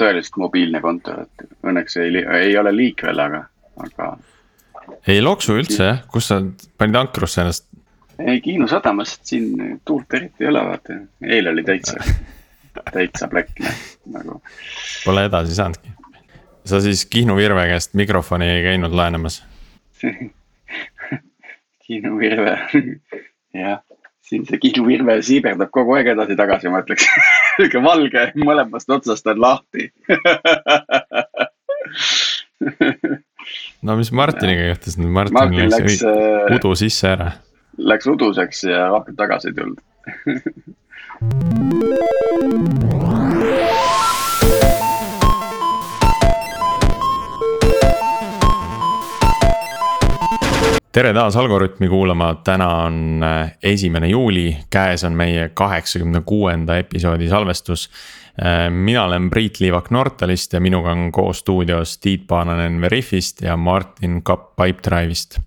tõeliselt mobiilne kontor, et õnneks ei, ei ole liikvel, aga, aga. ei loksu üldse jah, kus sa panid ankrusse ennast? ei, Kiinu sadamas, siin tuult eriti ei ole, vaata, eile oli täitsa, täitsa plekk nagu. Pole edasi saanudki. sa siis Kihnu Virve käest mikrofoni ei käinud laenamas Kihnu Virve, jah siin see kiiluvirve siiberdab kogu aeg edasi-tagasi, ma ütleks sihuke valge mõlemast otsast on lahti. No mis Martiniga juhtus? Nüüd, Martin, Martin läks, läks äh, udu sisse ära. Läks uduseks ja rohkem tagasi ei tulnud tere taas Algorütmi kuulama, täna on äh, esimene juuli, käes on meie kaheksakümne kuuenda episoodi salvestus. Äh, mina olen Priit Liivak Nortalist ja minuga on koos stuudios Tiit Paananen Veriffist ja Martin Kapp Pipedrive'ist.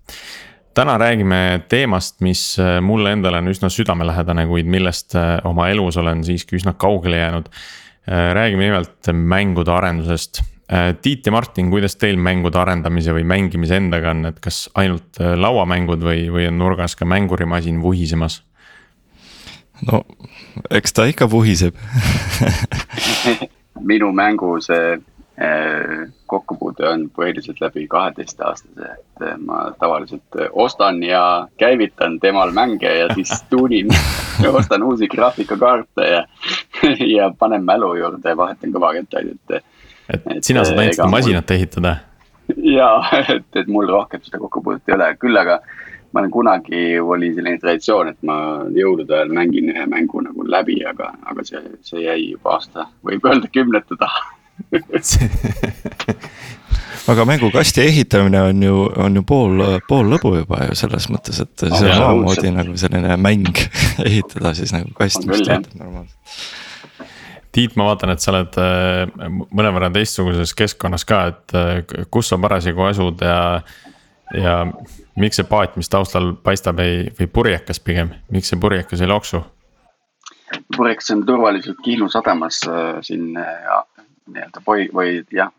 täna räägime teemast, mis äh, mulle endale on üsna südamelähedane, kuid millest oma elus olen siiski üsna kaugele jäänud. räägime nimelt mängude arendusest Tiit ja Martin, kuidas teil mängude arendamise või mängimise endaga on, et kas ainult äh, lauamängud või, või on nurgas ka mängurimasin vuhisemas? no eks ta ikka vuhiseb. Minu mängu see äh, kokkupuude on põhiliselt läbi kaheteistaastase, et ma tavaliselt ostan ja käivitan temal mänge ja siis tuunin ostan uusi graafikakaarte ja, ja panen mälu juurde ja vahetan kõvakettaid, et et, et sina saad ainult seda masinat mul... ehitada? jaa, et, et mul rohkem seda kokkupuudet ei ole, küll aga ma olen kunagi, oli selline traditsioon, et ma jõulude ajal mängin ühe mängu nagu läbi, aga, aga see, see jäi juba aasta, võib öelda kümnete taha. Aga mängukasti ehitamine on ju, on ju pool, pool lõbu juba ju selles mõttes, et see on omamoodi nagu selline mäng ehitada siis nagu kast, mis töötab normaalselt Tiit, ma vaatan, et sa oled äh, mõnevõrra teistsuguses keskkonnas ka, et äh, kus sa parasjagu asud ja. ja miks see paat, mis taustal paistab, ei, või purjekas pigem, miks see purjekas ei loksu? purjekas on turvaliselt Kihnu sadamas äh, siin nii-öelda või, või jah,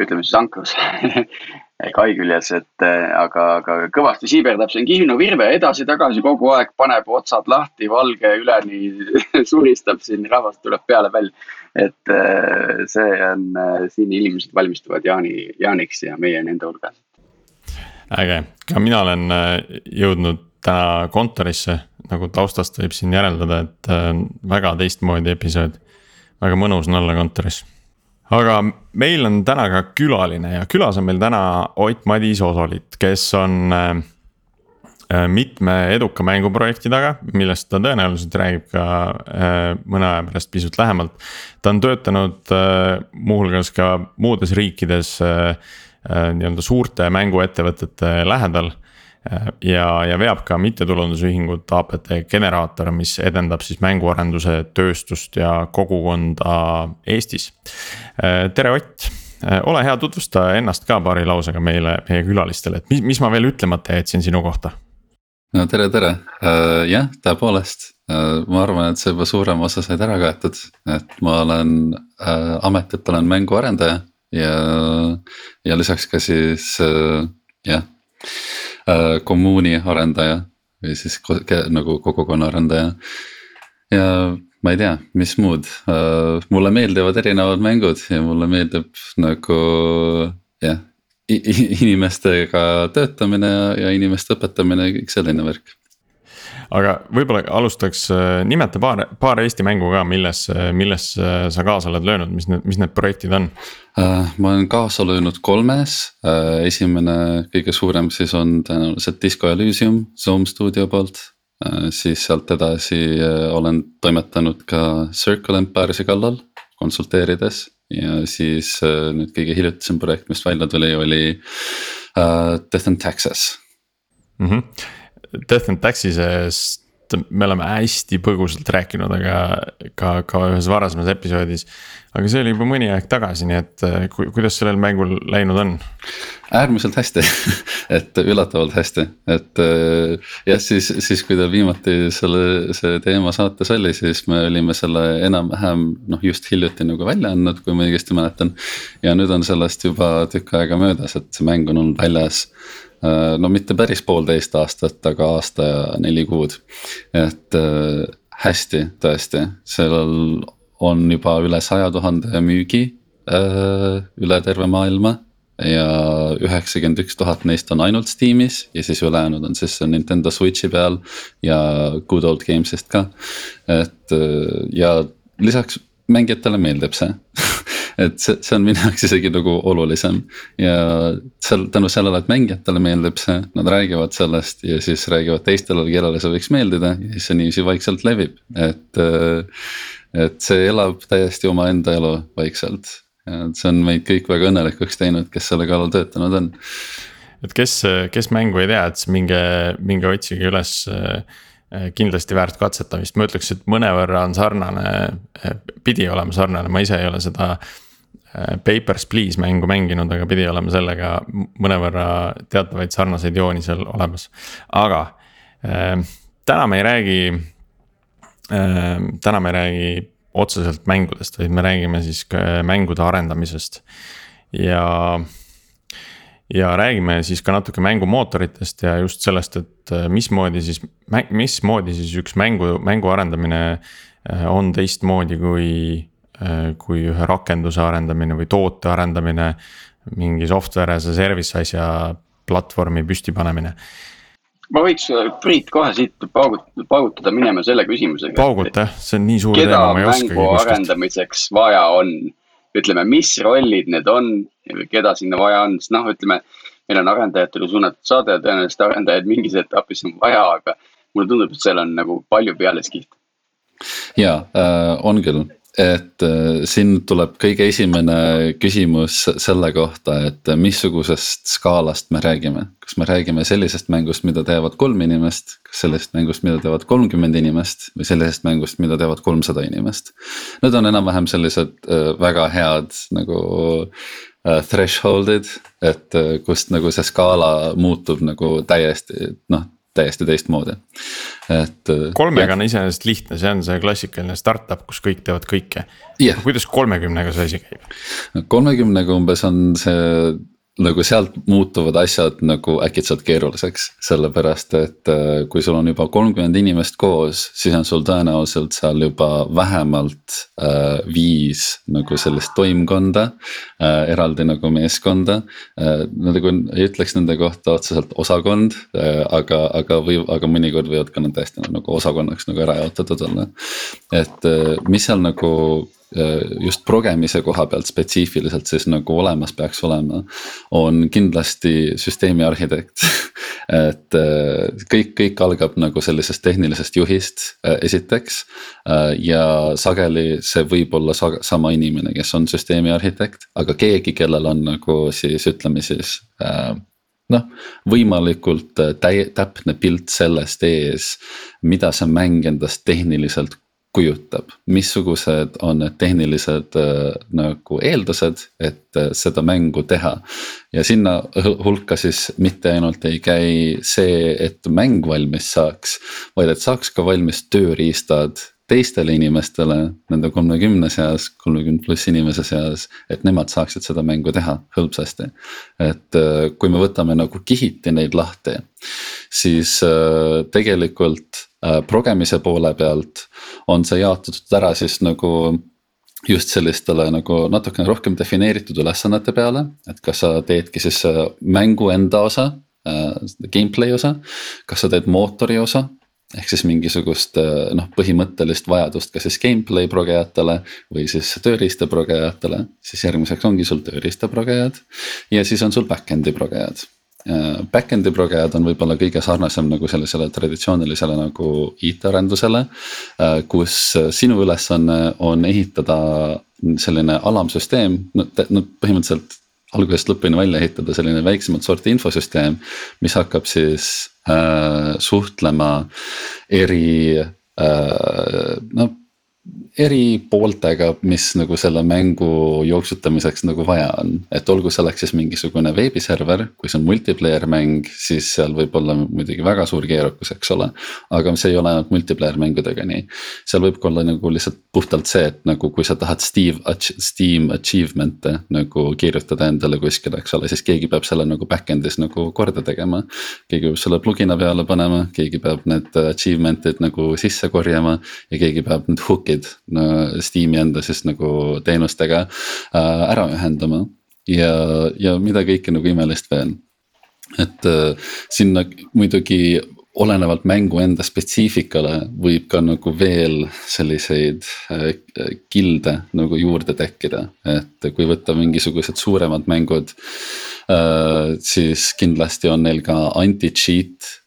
ütleme siis ankrus kai küljes, et äh, aga, aga kõvasti siiberdab siin Kihnu virve edasi-tagasi kogu aeg, paneb otsad lahti, valge üleni suristab siin, rahvast tuleb peale välja. et äh, see on, äh, siin inimesed valmistuvad jaani, jaaniks ja meie nende hulgas. äge, ka mina olen jõudnud täna kontorisse, nagu taustast võib siin järeldada, et väga teistmoodi episood. väga mõnus on olla kontoris aga meil on täna ka külaline ja külas on meil täna Ott-Madis Osolit, kes on äh, äh, mitme eduka mänguprojekti taga, millest ta tõenäoliselt räägib ka äh, mõne aja pärast pisut lähemalt. ta on töötanud muuhulgas ka muudes riikides nii-öelda suurte mänguettevõtete lähedal ja, ja veab ka mittetulundusühingut APT Generaator, mis edendab siis mänguarenduse tööstust ja kogukonda Eestis. tere, Ott, ole hea, tutvusta ennast ka paari lausega meile, meie külalistele, et mis, mis ma veel ütlemata jätsin sinu kohta? no tere, tere, äh, jah, tõepoolest, äh, ma arvan, et see juba suurem osa said ära kaetud, et ma olen äh, ametilt olen mänguarendaja ja, ja lisaks ka siis jah Äh, kommuuni arendaja või siis nagu kogukonna arendaja. ja ma ei tea, mis muud, äh, mulle meeldivad erinevad mängud ja mulle meeldib nagu jah, inimestega töötamine ja, ja inimeste õpetamine kõik selline värk aga võib-olla alustaks, äh, nimeta paar, paar Eesti mängu ka, milles, milles äh, sa kaasa oled löönud, mis need, mis need projektid on? Äh, ma olen kaasa löönud kolmes, esimene kõige suurem siis on tõenäoliselt Disco Elysium Zoom stuudio poolt. siis sealt edasi olen toimetanud ka Circle Empire'i kallal konsulteerides ja siis nüüd kõige hiljutisem projekt, mis välja tuli, oli Death and Taxes mm. -hmm Death and Taxis'est et me oleme hästi põgusalt rääkinud, aga ka, ka ühes varasemas episoodis. aga see oli juba mõni aeg tagasi, nii et äh, ku, kuidas sellel mängul läinud on? äärmiselt hästi et üllatavalt hästi, et äh, jah, siis, siis kui ta viimati selle, see teema saates oli, siis me olime selle enam-vähem noh, just hiljuti nagu välja andnud, kui ma õigesti mäletan. ja nüüd on sellest juba tükk aega möödas, et see mäng on olnud väljas no mitte päris poolteist aastat, aga aasta ja neli kuud. et äh, hästi tõesti, sellel on juba üle saja tuhande müügi äh, üle terve maailma ja üheksakümmend üks tuhat neist on ainult Steamis ja siis ülejäänud on siis Nintendo Switch'i peal ja Good Old Games'ist ka. et ja lisaks mängijatele meeldib see et see, see on minu jaoks isegi nagu olulisem ja seal tänu sellele, et mängijatele meeldib see, nad räägivad sellest ja siis räägivad teistele, kellele see võiks meeldida ja siis see niiviisi vaikselt levib, et. et see elab täiesti omaenda elu vaikselt ja see on meid kõik väga õnnelikuks teinud, kes selle kallal töötanud on. et kes, kes mängu ei tea, et siis minge, minge otsige üles kindlasti väärt katsetamist, ma ütleks, et mõnevõrra on sarnane, pidi olema sarnane, ma ise ei ole seda Äh, Papers, Please mängu mänginud, aga pidi olema sellega mõnevõrra teatavaid sarnaseid jooni seal olemas. aga äh, täna me ei räägi äh,, täna me ei räägi otseselt mängudest, vaid me räägime siis mängude arendamisest. ja, ja räägime siis ka natuke mängumootoritest ja just sellest, et äh, mismoodi siis, mismoodi siis üks mängu, mängu arendamine äh, on teistmoodi kui Äh, kui ühe rakenduse arendamine või toote arendamine. mingi software as a service asja platvormi püstipanemine ma võiks Priit kohe siit paugutada, paugutada minema selle küsimusega. pauguta see on nii suur teema, ma ei oskagi. mängu arendamiseks vaja on, ütleme, mis rollid need on, keda sinna vaja on, sest noh, ütleme. meil on arendajatele suunatud saade, tõenäoliselt arendajaid mingis etapis on vaja, aga mulle tundub, et seal on nagu palju pealiskihte. ja äh, on küll et äh, siin tuleb kõige esimene küsimus selle kohta, et missugusest skaalast me räägime. kas me räägime sellisest mängust, mida teevad kolm inimest, kas sellisest mängust, mida teevad kolmkümmend inimest või sellisest mängust, mida teevad kolmsada inimest. Need on enam-vähem sellised äh, väga head nagu äh, threshold'id, et kust nagu see skaala muutub nagu täiesti noh täiesti teistmoodi, et. Äh, kolmega on iseenesest lihtne, see on see klassikaline startup, kus kõik teevad kõike yeah.. kuidas kolmekümnega see asi käib? kolmekümnega umbes on see nagu sealt muutuvad asjad nagu äkitselt keeruliseks, sellepärast et äh, kui sul on juba kolmkümmend inimest koos, siis on sul tõenäoliselt seal juba vähemalt äh, viis nagu sellist toimkonda äh,. eraldi nagu meeskonda äh,, nagu ei ütleks nende kohta otseselt osakond äh,, aga, aga või, aga mõnikord võivad ka nad täiesti nagu osakonnaks nagu ära jaotatud olla. et äh, mis seal nagu just progemise koha pealt spetsiifiliselt siis nagu olemas peaks olema. on kindlasti süsteemi arhitekt et äh, kõik, kõik algab nagu sellisest tehnilisest juhist äh, esiteks. ja sageli see võib olla sama inimene, kes on süsteemi arhitekt, aga keegi, kellel on nagu siis ütleme siis noh, võimalikult täi-, täpne pilt sellest ees, mida see mäng endast tehniliselt kujutab, missugused on need tehnilised äh, nagu eeldused, et äh, seda mängu teha. ja sinna hulka siis mitte ainult ei käi see, et mäng valmis saaks, vaid et saaks ka valmis tööriistad teistele inimestele nende kolmekümne seas, kolmekümne pluss inimese seas, et nemad saaksid seda mängu teha hõlpsasti. et äh, kui me võtame nagu kihiti neid lahti, siis tegelikult progemise poole pealt on see jaotatud ära siis nagu just sellistele nagu natukene rohkem defineeritud ülesannete peale, et kas sa teedki siis mängu enda osa äh,, gameplay osa, kas sa teed mootori osa ehk siis mingisugust äh, noh, põhimõttelist vajadust, kas siis gameplay progejatele või siis tööriista progejatele, siis järgmiseks ongi sul tööriista progejad. ja siis on sul back-end'i progejad. Back-end'i progejad on võib-olla kõige sarnasem nagu sellisele traditsioonilisele nagu IT-arendusele. Äh, kus sinu ülesanne on ehitada selline alamsüsteem, no põhimõtteliselt algusest lõpuni välja ehitada selline väiksemat sorti infosüsteem, mis hakkab siis äh, suhtlema eri äh, noh eri pooltega, mis nagu selle mängu jooksutamiseks nagu vaja on. et olgu selleks siis mingisugune veebiserver, kui see on multiplayer mäng, siis seal võib olla muidugi väga suur keerukus, eks ole. aga see ei ole ainult multiplayer mängudega nii. seal võib ka olla nagu lihtsalt puhtalt see, et nagu kui sa tahad Steve, Steam achievement'e nagu kirjutada endale kuskile, eks ole, siis keegi peab selle nagu back-end'is nagu korda tegema. keegi peab selle plugin'a peale panema, keegi peab need achievement'id nagu sisse korjama ja keegi peab need hook'id Steam'i enda siis nagu teenustega äh, ära ühendama. ja, ja mida kõike nagu imelist veel. et äh, sinna muidugi olenevalt mängu enda spetsiifikale võib ka nagu veel selliseid äh, kilde nagu juurde tekkida, et kui võtta mingisugused suuremad mängud. siis kindlasti on neil ka anti-cheat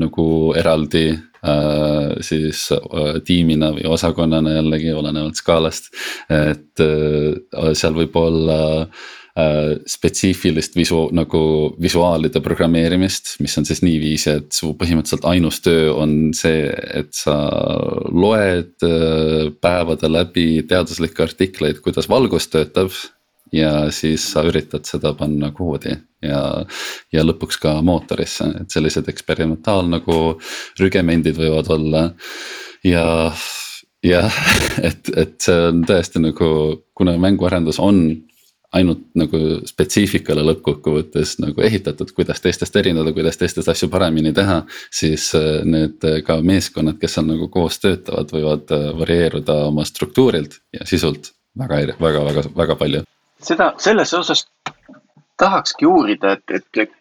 nagu eraldi Äh, siis äh, tiimina või osakonnana jällegi olenevalt skaalast. et äh, seal võib olla spetsiifilist visu nagu visuaalide programmeerimist, mis on siis niiviisi, et su põhimõtteliselt ainus töö on see, et sa loed päevade läbi teaduslikke artikleid, kuidas valgus töötab ja siis sa üritad seda panna koodi ja, ja lõpuks ka mootorisse, et sellised eksperimentaal nagu rügemendid võivad olla. ja, jah, et, et see on tõesti nagu, kuna mänguarendus on ainult nagu spetsiifikale lõppkokkuvõttes nagu ehitatud, kuidas teistest erineda, kuidas teistest asju paremini teha. siis äh, need ka meeskonnad, kes seal nagu koos töötavad, võivad äh, varieeruda oma struktuurilt ja sisult väga, väga, väga, väga palju seda, selles osas tahakski uurida, et, et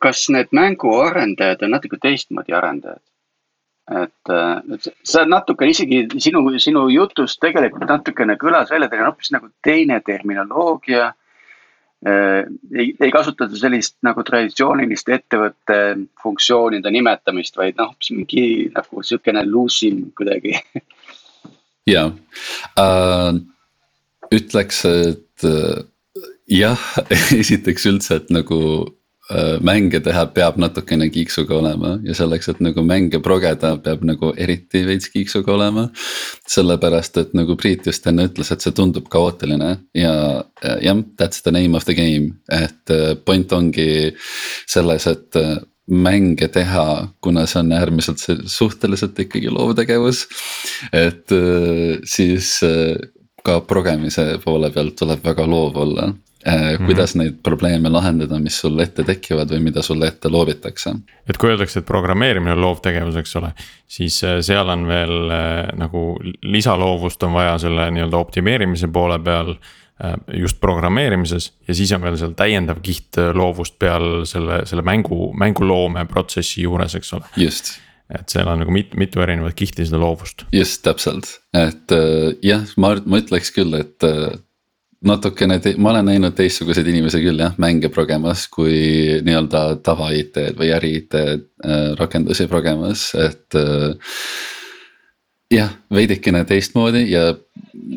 kas need mänguarendajad on natuke teistmoodi arendajad. et, et sa natuke isegi sinu, sinu jutust tegelikult natukene kõlas välja, teil on hoopis nagu teine terminoloogia äh,. ei, ei kasutata sellist nagu traditsioonilist ettevõtte funktsioonide nimetamist, vaid noh, mingi nagu sihukene loosim kuidagi. ja äh,, ütleks, et jah, esiteks üldse, et nagu äh, mänge teha peab natukene kiiksuga olema ja selleks, et nagu mänge progeda, peab nagu eriti veits kiiksuga olema. sellepärast, et nagu Priit just enne ütles, et see tundub kaootiline ja jah, that's the name of the game, et äh, point ongi selles, et mänge teha, kuna see on äärmiselt suhteliselt ikkagi loovtegevus. et siis ka progemise poole pealt tuleb väga loov olla eh,. kuidas mm -hmm. neid probleeme lahendada, mis sul ette tekivad või mida sulle ette loobitakse. et kui öeldakse, et programmeerimine on loovtegevus, eks ole, siis eh, seal on veel eh, nagu lisaloovust on vaja selle nii-öelda optimeerimise poole peal just programmeerimises ja siis on veel seal täiendav kiht loovust peal selle, selle mängu, mänguloome protsessi juures, eks ole. just et seal on nagu mit, mitu erinevat kihti seda loovust. just täpselt, et äh, jah, ma, ma ütleks küll, et äh, natukene, ma olen näinud teistsuguseid inimesi küll jah, mänge progemas kui nii-öelda tava IT-d või äri IT äh, rakendusi progemas, et jah, veidikene teistmoodi ja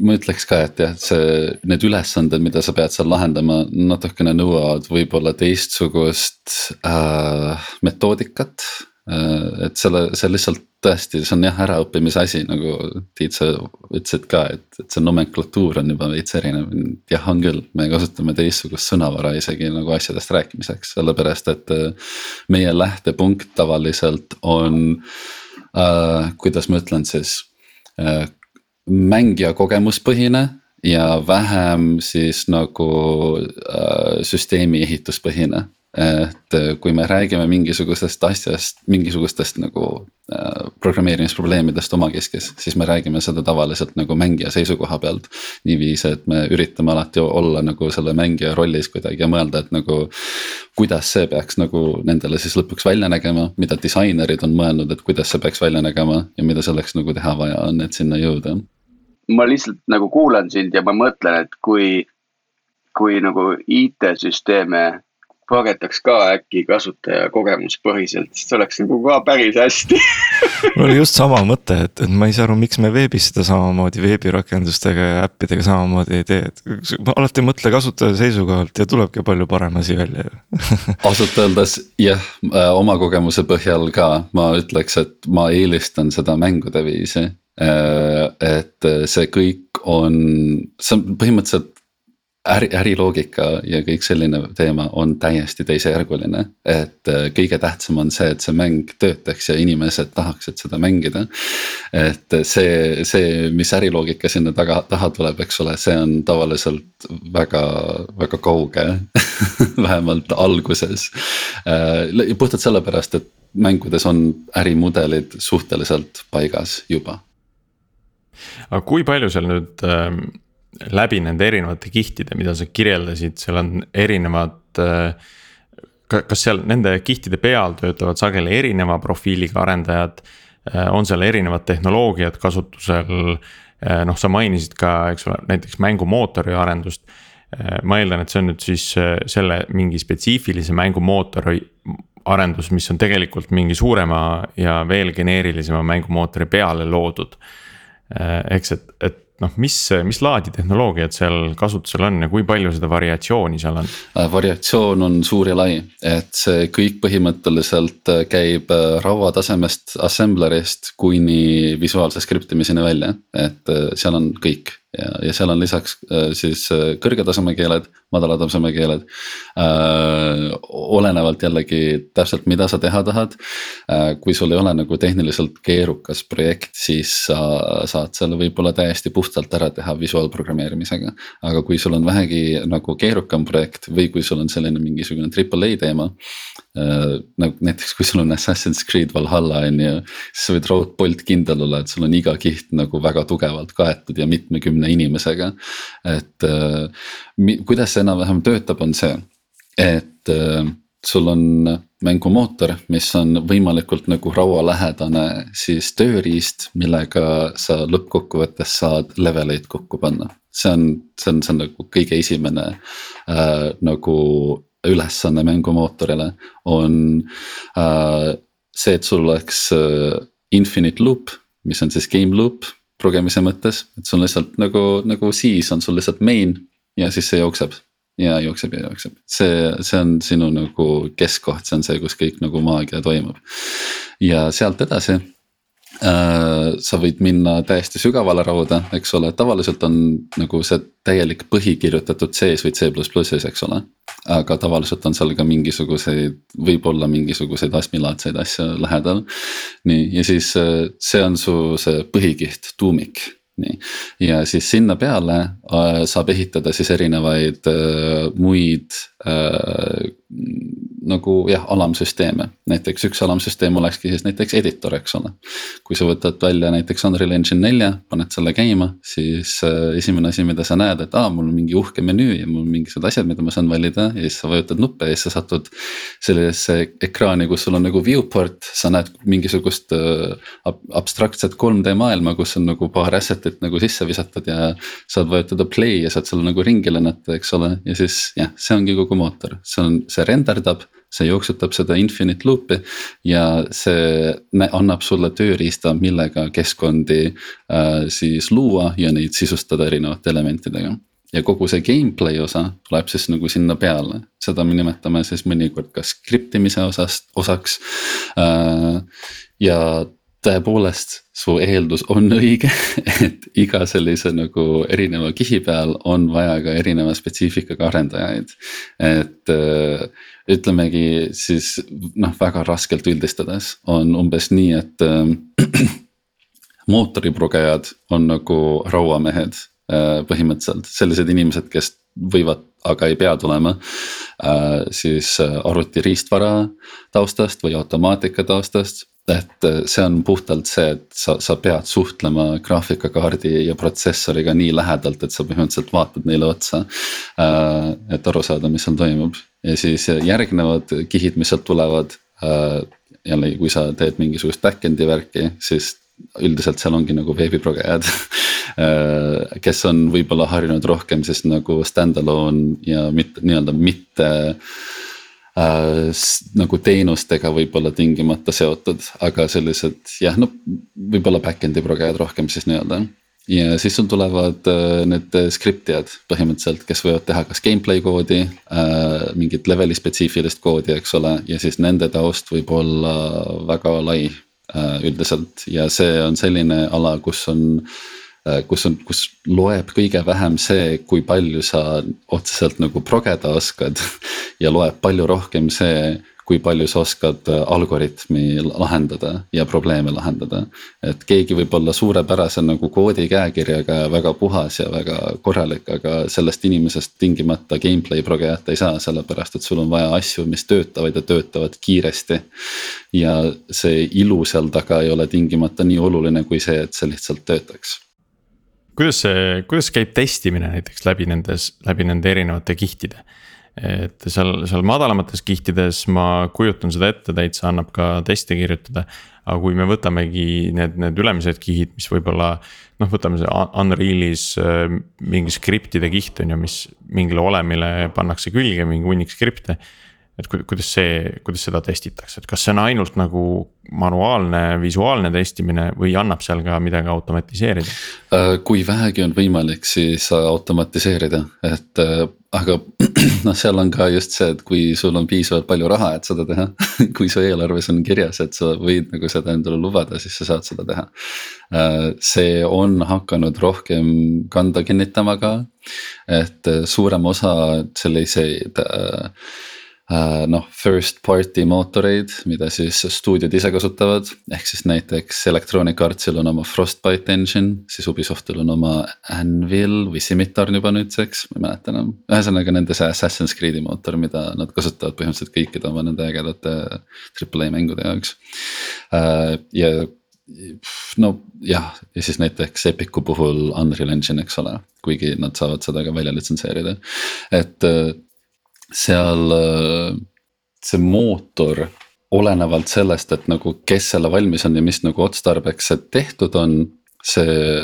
ma ütleks ka, et jah, see, need ülesanded, mida sa pead seal lahendama, natukene nõuavad võib-olla teistsugust äh, metoodikat et selle, see lihtsalt tõesti, see on jah äraõppimise asi, nagu Tiit, sa ütlesid ka, et, et see nomenklatuur on juba veits erinev. jah, on küll, me kasutame teistsugust sõnavara isegi nagu asjadest rääkimiseks, sellepärast et äh, meie lähtepunkt tavaliselt on äh,, kuidas ma ütlen siis äh,, mängija kogemuspõhine ja vähem siis nagu äh, süsteemi ehituspõhine et äh, kui me räägime mingisugusest asjast, mingisugustest nagu äh, programmeerimisprobleemidest omakeskis, siis me räägime seda tavaliselt nagu mängija seisukoha pealt. niiviisi, et me üritame alati olla nagu selle mängija rollis kuidagi ja mõelda, et nagu. kuidas see peaks nagu nendele siis lõpuks välja nägema, mida disainerid on mõelnud, et kuidas see peaks välja nägema ja mida selleks nagu teha vaja on, et sinna jõuda. ma lihtsalt nagu kuulan sind ja ma mõtlen, et kui, kui nagu IT-süsteeme progetaks ka äkki kasutaja kogemuspõhiselt, sest see oleks nagu ka päris hästi. Mul oli just sama mõte, et, et ma ei saa aru, miks me veebis seda samamoodi veebirakendustega ja äppidega samamoodi ei tee, et alati mõtle kasutaja seisukohalt ja tulebki palju parem asi välja. Ju ausalt öeldes jah, äh, oma kogemuse põhjal ka. Ma ütleks, et ma eelistan seda mängude viisi. Äh, et see kõik on, see on põhimõtteliselt äri, äriloogika ja kõik selline teema on täiesti teisejärguline. et äh, kõige tähtsam on see, et see mäng töötaks ja inimesed tahaksid seda mängida. et see, see, mis äriloogika sinna taga, taha tuleb, eks ole, see on tavaliselt väga, väga kauge vähemalt alguses. Äh, puhtalt sellepärast, et mängudes on ärimudelid suhteliselt paigas juba. aga kui palju seal nüüd ähm läbi nende erinevate kihtide, mida sa kirjeldasid, seal on erinevad. Äh, kas seal nende kihtide peal töötavad sageli erineva profiiliga arendajad? Äh, on seal erinevad tehnoloogiad kasutusel? Äh, noh, sa mainisid ka, eks ole, näiteks mängumootori arendust. ma eeldan, et see on nüüd siis selle mingi spetsiifilise mängumootori arendus, mis on tegelikult mingi suurema ja veel geneerilisema mängumootori peale loodud. eks, et, et noh, mis, mis laadi tehnoloogiad seal kasutusel on ja kui palju seda variatsiooni seal on? Äh, variatsioon on suur ja lai, et see kõik põhimõtteliselt äh, käib äh, rauatasemest assemblerist kuni visuaalse skriptimiseni välja, et seal on kõik ja, ja seal on lisaks äh, siis äh, kõrge taseme keeled, madala taseme keeled äh,. olenevalt jällegi täpselt, mida sa teha tahad äh,. kui sul ei ole nagu tehniliselt keerukas projekt, siis sa saad selle võib-olla täiesti puhtalt ära teha visuaalprogrammeerimisega. aga kui sul on vähegi nagu keerukam projekt või kui sul on selline mingisugune triple A teema äh,. nagu näiteks, kui sul on Assassin's Creed Valhalla on ju, siis sa võid raudpolt kindel olla, et sul on iga kiht nagu väga tugevalt kaetud ja mitmekümne kahekümne inimesega. et äh, kuidas see enam-vähem töötab, on see, et äh, sul on mängumootor, mis on võimalikult nagu raualähedane siis tööriist, millega sa lõppkokkuvõttes saad leveleid kokku panna. see on, see on, see on nagu kõige esimene äh, nagu ülesanne mängumootorile on äh, see, et sul oleks äh, infinite loop, mis on siis game loop progemise mõttes, et sul lihtsalt nagu, nagu siis on sul lihtsalt main ja siis see jookseb. ja jookseb ja jookseb, see, see on sinu nagu keskkoht, see on see, kus kõik nagu maagia toimub. ja sealt edasi sa võid minna täiesti sügavale rauda, eks ole, tavaliselt on nagu see täielik põhi kirjutatud C-s või C++-is, eks ole. aga tavaliselt on seal ka mingisuguseid, võib-olla mingisuguseid astmilaadseid asju lähedal. nii, ja siis äh, see on su see põhikiht, tuumik nii, ja siis sinna peale äh, saab ehitada siis erinevaid äh, muid äh, nagu jah, alamsüsteeme. näiteks üks alamsüsteem olekski siis näiteks editor, eks ole. kui sa võtad välja näiteks Unreal Engine nelja, paned selle käima, siis äh, esimene asi, mida sa näed, et aa, mul on mingi uhke menüü ja mul on mingisugused asjad, mida ma saan valida ja siis sa vajutad nuppe ja siis sa satud. sellisesse ekraani, kus sul on nagu viewport, sa näed mingisugust äh, ab abstraktset 3D maailma, kus on nagu paar asset'it nagu sisse visatud ja. saad vajutada play ja saad seal nagu ringi lennata, eks ole, ja siis jah, see ongi kogu mootor, see on, see renderdab see jooksutab seda infinite loop'i ja see annab sulle tööriista, millega keskkondi äh, siis luua ja neid sisustada erinevate elementidega ja kogu see gameplay osa tuleb siis nagu sinna peale, seda me nimetame siis mõnikord ka skriptimise osast, osaks äh,. ja tõepoolest, su eeldus on õige, et iga sellise nagu erineva kihi peal on vaja ka erineva spetsiifikaga arendajaid. et äh, ütlemegi siis noh, väga raskelt üldistades on umbes nii, et äh, mootoriprogejad on nagu rauamehed äh, põhimõtteliselt, sellised inimesed, kes võivad, aga ei pea tulema äh,. siis äh, arvuti riistvara taustast või automaatika taustast et äh, see on puhtalt see, et sa, sa pead suhtlema graafikakaardi ja protsessoriga nii lähedalt, et sa põhimõtteliselt vaatad neile otsa. Et aru saada, mis seal toimub ja siis järgnevad kihid, mis sealt tulevad. Jällegi, kui sa teed mingisugust back-end'i värki, siis üldiselt seal ongi nagu veebiprogejad kes on võib-olla harjunud rohkem siis nagu stand-alone ja mitte nii-öelda mitte äh, nagu teenustega võib-olla tingimata seotud, aga sellised jah, no võib-olla back-end'i progejad rohkem siis nii-öelda ja siis sul tulevad äh, need skriptijad põhimõtteliselt, kes võivad teha kas gameplay koodi äh,, mingit leveli spetsiifilist koodi, eks ole, ja siis nende taust võib olla väga lai äh, üldiselt ja see on selline ala, kus on äh,. Kus on, kus loeb kõige vähem see, kui palju sa otseselt nagu progeda oskad ja loeb palju rohkem see kui palju sa oskad äh, algoritmi lahendada ja probleeme lahendada. et keegi võib olla suurepärase nagu koodi käekirjaga ja väga puhas ja väga korralik, aga sellest inimesest tingimata gameplay progejat ei saa, sellepärast et sul on vaja asju, mis töötavad ja töötavad kiiresti. ja see ilu seal taga ei ole tingimata nii oluline kui see, et see lihtsalt töötaks kuidas see, kuidas käib testimine näiteks läbi nendes, läbi nende erinevate kihtide? et seal, seal madalamates kihtides ma kujutan seda ette, täitsa annab ka teste kirjutada. aga kui me võtamegi need, need ülemised kihid, mis võib-olla noh, võtame see Unreal'is äh, mingi skriptide kiht on ju, mis mingile olemile pannakse külge mingi hunnik skripte et kuidas see, kuidas seda testitakse, et kas see on ainult nagu manuaalne visuaalne testimine või annab seal ka midagi automatiseerida? Äh, kui vähegi on võimalik, siis automatiseerida, et äh, aga noh, seal on ka just see, et kui sul on piisavalt palju raha, et seda teha kui su eelarves on kirjas, et sa võid nagu seda endale lubada, siis sa saad seda teha. Äh, see on hakanud rohkem kanda kinnitama ka, et suurem osa selliseid äh, noh, first party mootoreid, mida siis stuudiod ise kasutavad, ehk siis näiteks Electronic Artsil on oma Frostbite engine, siis Ubisoftil on oma Anvil või Scimitar juba nüüdseks, ma ei mäleta enam. ühesõnaga nende see Assassin's Creed'i mootor, mida nad kasutavad põhimõtteliselt kõikide oma nende ägedate Triple A mängude jaoks. Äh, ja no jah, ja siis näiteks Epicu puhul Unreal Engine, eks ole, kuigi nad saavad seda ka välja litsenseerida, et seal äh, see mootor olenevalt sellest, et nagu kes selle valmis on ja mis nagu otstarbeks see tehtud on, see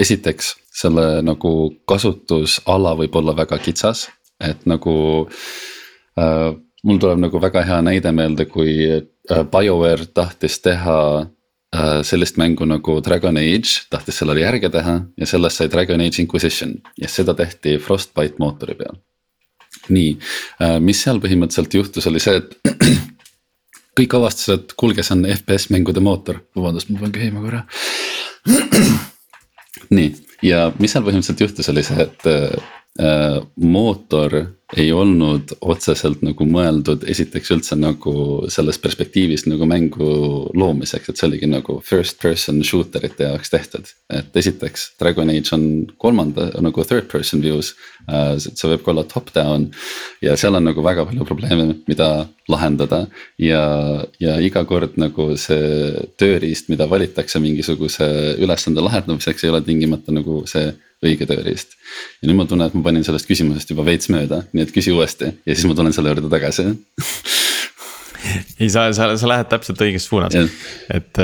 esiteks selle nagu kasutusala võib olla väga kitsas, et nagu äh,. mul tuleb nagu väga hea näide meelde, kui äh, BioWare tahtis teha äh, sellist mängu nagu Dragon Age, tahtis sellele järge teha ja sellest sai Dragon Age Inquisition ja seda tehti Frostbite mootori peal nii, äh, mis seal põhimõtteliselt juhtus, oli see, et kõik avastasid, et kuulge, see on FPS mängude mootor, vabandust, ma pean köhima korra. nii, ja mis seal põhimõtteliselt juhtus, oli see, et äh, mootor ei olnud otseselt nagu mõeldud esiteks üldse nagu sellest perspektiivist nagu mängu loomiseks, et see oligi nagu first person shooter ite jaoks tehtud. et esiteks Dragon Age on kolmanda nagu third person views äh,, see võib ka olla top down. ja seal on nagu väga palju probleeme, mida lahendada ja, ja iga kord nagu see tööriist, mida valitakse mingisuguse ülesande lahendamiseks, ei ole tingimata nagu see õige tööriist. ja nüüd ma tunnen, et ma panin sellest küsimusest juba veits mööda, nii et küsi uuesti ja siis ma tulen selle juurde tagasi ei, sa, sa, sa lähed täpselt õiges suunas, et,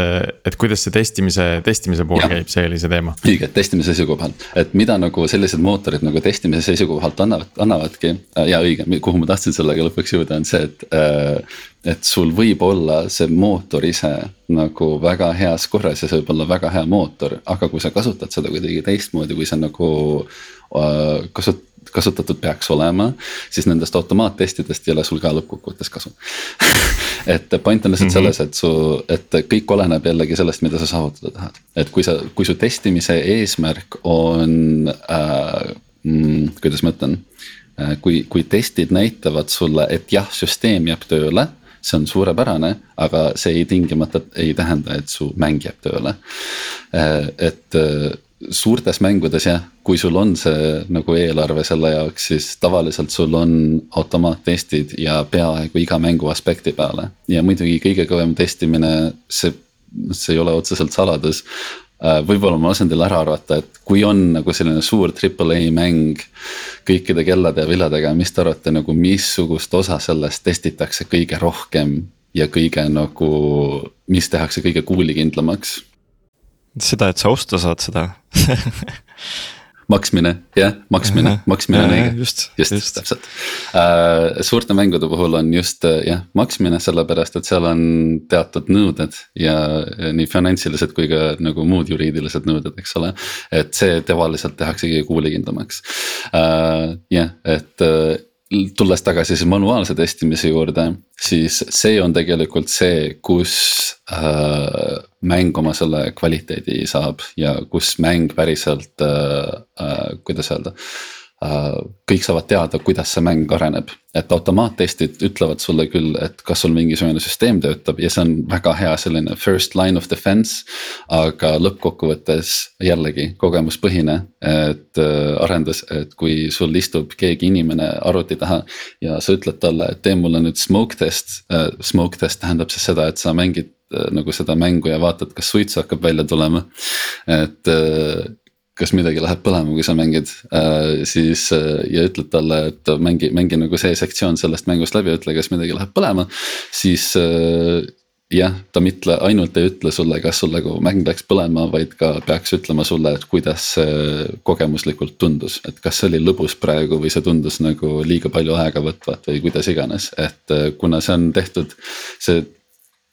et kuidas see testimise, testimise pool ja. käib, see oli see teema. õige, testimise seisukohalt, et mida nagu sellised mootorid nagu testimise seisukohalt annavad, annavadki ja õige, kuhu ma tahtsin sellega lõpuks jõuda, on see, et äh, et sul võib olla see mootor ise nagu väga heas korras ja see võib olla väga hea mootor, aga kui sa kasutad seda kuidagi teistmoodi, kui sa nagu äh, kasut-, kasutatud peaks olema, siis nendest automaattestidest ei ole sul ka lõppkokkuvõttes kasu et point on lihtsalt mm -hmm. selles, et su, et kõik oleneb jällegi sellest, mida sa saavutada tahad. et kui sa, kui su testimise eesmärk on äh,, mm, kuidas ma ütlen äh,. kui, kui testid näitavad sulle, et jah, süsteem jääb tööle see on suurepärane, aga see ei tingimata ei tähenda, et su mäng jääb tööle. Äh, et äh, suurtes mängudes jah, kui sul on see nagu eelarve selle jaoks, siis tavaliselt sul on automaattestid ja peaaegu iga mängu aspekti peale. ja muidugi kõige kõvem testimine, see, see ei ole otseselt saladus. Äh, võib-olla ma lasen teil ära arvata, et kui on nagu selline suur triple A mäng kõikide kellade ja villadega, mis te arvate nagu, missugust osa sellest testitakse kõige rohkem ja kõige nagu, mis tehakse kõige kuulikindlamaks? Seda, et sa osta saad seda maksmine, jah, maksmine, maksmine on õige. just, just, just., täpselt uh,. suurte mängude puhul on just jah, maksmine, sellepärast et seal on teatud nõuded ja nii finantsilised kui ka nagu muud juriidilised nõuded, eks ole. et see tavaliselt tehaksegi kuulikindlamaks uh,, jah, et uh, tulles tagasi siis manuaalse testimise juurde, siis see on tegelikult see, kus äh, mäng oma selle kvaliteedi saab ja kus mäng päriselt äh,, äh, kuidas öelda äh,. kõik saavad teada, kuidas see mäng areneb et automaattestid ütlevad sulle küll, et kas sul mingisugune süsteem töötab ja see on väga hea selline first line of defense. aga lõppkokkuvõttes jällegi kogemuspõhine, et äh, arendas, et kui sul istub keegi inimene arvuti taha. ja sa ütled talle, et tee mulle nüüd smoke test äh,, smoke test tähendab siis seda, et sa mängid nagu seda mängu ja vaatad, kas suitsu hakkab välja tulema. et äh, kas midagi läheb põlema, kui sa mängid. Äh,, siis äh, ja ütled talle, et mängi, mängi nagu see sektsioon sellest mängust läbi, ütle, kas midagi läheb põlema, siis äh, jah, ta mitte ainult ei ütle sulle, kas sul nagu mäng läks põlema, vaid ka peaks ütlema sulle, et kuidas see kogemuslikult tundus, et kas see oli lõbus praegu või see tundus nagu liiga palju aega võtvat või kuidas iganes, et äh, kuna see on tehtud, see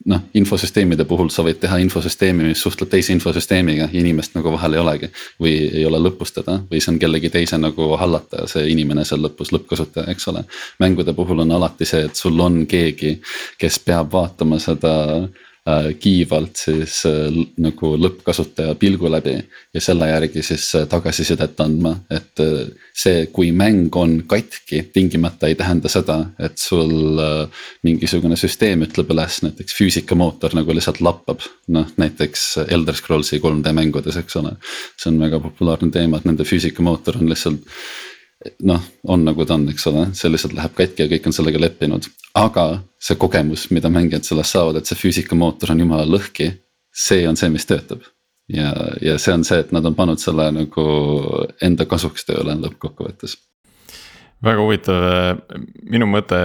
noh, infosüsteemide puhul sa võid teha infosüsteemi, mis suhtleb teise infosüsteemiga, inimest nagu vahel ei olegi. või ei ole lõpustada või see on kellegi teise nagu hallata, see inimene seal lõpus, lõppkasutaja, eks ole. mängude puhul on alati see, et sul on keegi, kes peab vaatama seda kiivalt siis äh, nagu lõppkasutaja pilgu läbi. ja selle järgi siis äh, tagasisidet andma, et see, kui mäng on katki, tingimata ei tähenda seda, et sul mingisugune süsteem ütleb üles, näiteks füüsikamootor nagu lihtsalt lappab. noh, näiteks Elder Scrollsi 3D mängudes, eks ole. see on väga populaarne teema, et nende füüsikamootor on lihtsalt noh, on nagu ta on, eks ole, see lihtsalt läheb katki ja kõik on sellega leppinud. aga see kogemus, mida mängijad sellest saavad, et see füüsikamootor on jumala lõhki, see on see, mis töötab. ja, ja see on see, et nad on pannud selle nagu enda kasuks tööle lõppkokkuvõttes. väga huvitav, minu mõte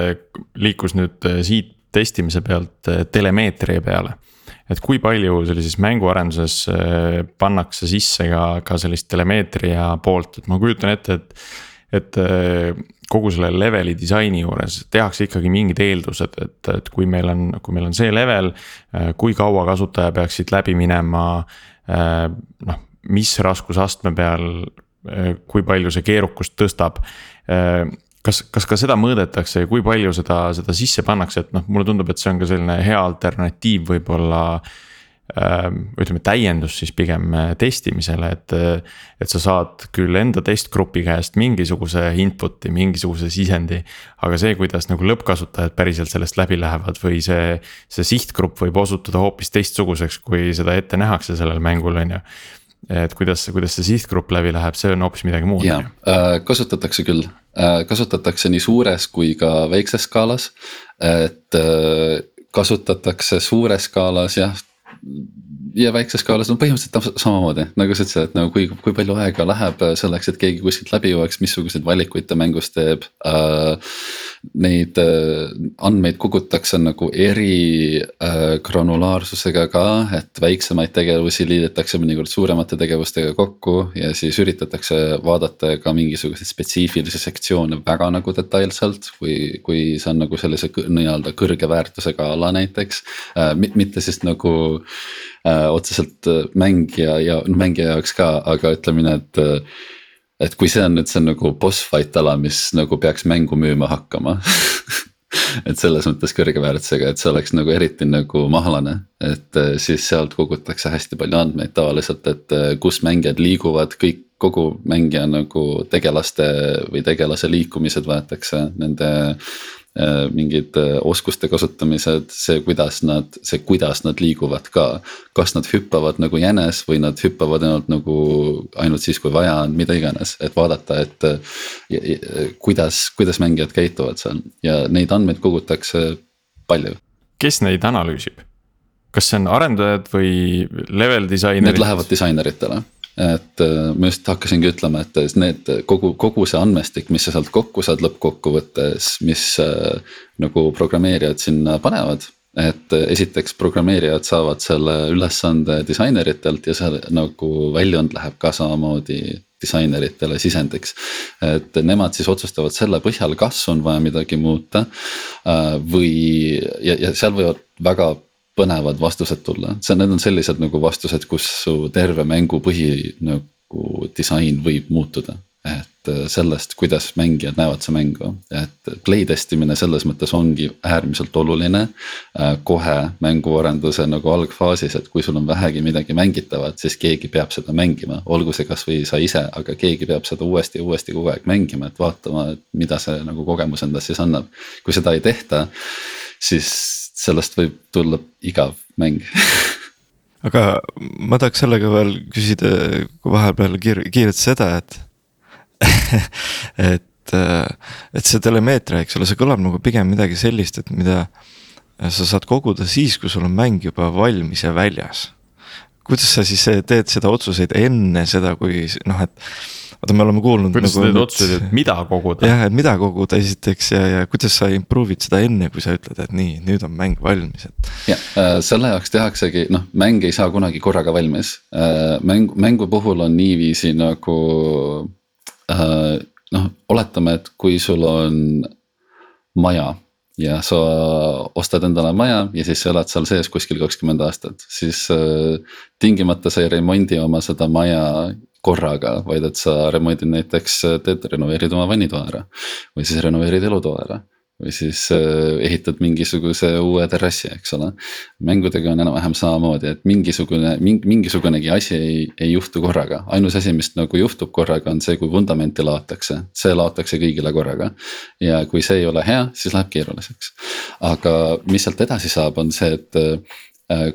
liikus nüüd siit testimise pealt telemeetria peale et kui palju sellises mänguarenduses pannakse sisse ka, ka sellist telemeetria poolt, et ma kujutan ette, et et äh, kogu selle leveli disaini juures tehakse ikkagi mingid eeldused, et, et kui meil on, kui meil on see level. Äh, kui kaua kasutaja peaks siit läbi minema, äh, noh, mis raskusastme peal, kui palju see keerukust tõstab kas, kas ka seda mõõdetakse ja kui palju seda, seda sisse pannakse, et noh, mulle tundub, et see on ka selline hea alternatiiv võib-olla äh, ütleme täiendus siis pigem äh, testimisele, et. Äh, et sa saad küll enda testgrupi käest mingisuguse input'i, mingisuguse sisendi. aga see, kuidas nagu lõppkasutajad päriselt sellest läbi lähevad või see, see sihtgrupp võib osutuda hoopis teistsuguseks, kui seda ette nähakse sellel mängul, on ju et kuidas, kuidas see sihtgrupp läbi läheb, see on hoopis midagi muud. ja äh, kasutatakse küll, kasutatakse nii suures kui ka väikses skaalas, et kasutatakse suures skaalas jah ja väikses skaalas on põhimõtteliselt samamoodi, nagu sa ütlesid, et nagu kui, kui palju aega läheb selleks, et keegi kuskilt läbi jõuaks, missuguseid valikuid ta mängus teeb äh,. Neid äh, andmeid kogutakse nagu eri äh, granulaarsusega ka, et väiksemaid tegevusi liidetakse mõnikord suuremate tegevustega kokku ja siis üritatakse vaadata ka mingisuguseid spetsiifilisi sektsioone väga nagu detailselt. kui, kui see on nagu sellise nii-öelda kõrge väärtusega ala näiteks äh,, mitte siis nagu otseselt mängija ja mängija jaoks ka, aga ütleme nii, et et kui see on nüüd see on nagu boss fight ala, mis nagu peaks mängu müüma hakkama et selles mõttes kõrge väärtusega, et see oleks nagu eriti nagu mahlane, et äh, siis sealt kogutakse hästi palju andmeid tavaliselt, et kus mängijad liiguvad, kõik kogu mängija nagu tegelaste või tegelase liikumised võetakse, nende Äh, mingid äh, oskuste kasutamised, see, kuidas nad, see, kuidas nad liiguvad ka. kas nad hüppavad nagu jänes või nad hüppavad ainult nagu ainult siis, kui vaja on, mida iganes, et vaadata, et. Äh, kuidas, kuidas mängijad käituvad seal ja neid andmeid kogutakse palju. kes neid analüüsib? kas see on arendajad või level disainerid? Need lähevad disaineritele et äh, ma just hakkasingi ütlema, et need kogu, kogu see andmestik, mis sa sealt kokku saad lõppkokkuvõttes, mis äh, nagu programmeerijad sinna panevad. et esiteks programmeerijad saavad selle ülesande disaineritelt ja see nagu väljund läheb ka samamoodi disaineritele sisendiks. et nemad siis otsustavad selle põhjal, kas on vaja midagi muuta äh, või ja, ja seal võivad väga põnevad vastused tulla, see, need on sellised nagu vastused, kus su terve mängu põhi nagu disain võib muutuda et äh, sellest, kuidas mängijad näevad seda mängu, et playtest imine selles mõttes ongi äärmiselt oluline. Äh, kohe mänguarenduse nagu algfaasis, et kui sul on vähegi midagi mängitavat, siis keegi peab seda mängima, olgu see kasvõi sa ise, aga keegi peab seda uuesti ja uuesti kogu aeg mängima, et vaatama, et mida see nagu kogemus endast siis annab. kui seda ei tehta, siis sellest võib tulla igav mäng aga ma tahaks sellega veel küsida vahepeal kiir-, kiirelt seda, et et, et see telemeetria, eks ole, see kõlab nagu pigem midagi sellist, et mida sa saad koguda siis, kui sul on mäng juba valmis ja väljas. kuidas sa siis teed seda otsuseid enne seda, kui noh, et vaata, me oleme kuulnud. kuidas nagu, sa teed otsuseid, et mida koguda? jah, et mida koguda esiteks ja, ja kuidas sa improve'id seda enne, kui sa ütled, et nii, nüüd on mäng valmis, et. ja äh, selle jaoks tehaksegi, noh, mäng ei saa kunagi korraga valmis äh,. mäng, mängu puhul on niiviisi nagu Äh, noh, oletame, et kui sul on maja ja sa ostad endale maja ja siis sa elad seal sees kuskil kakskümmend aastat, siis äh, tingimata sa ei remondi oma seda maja korraga, vaid et sa remondid näiteks, teed, renoveerid oma vannitoa ära. või siis renoveerid elutoa ära või siis äh, ehitad mingisuguse uue terrassi, eks ole. mängudega on enam-vähem samamoodi, et mingisugune, mingisugunegi asi ei, ei juhtu korraga, ainus asi, mis nagu juhtub korraga, on see, kui vundamenti laotakse, see laotakse kõigile korraga. ja kui see ei ole hea, siis läheb keeruliseks. aga mis sealt edasi saab, on see, et äh,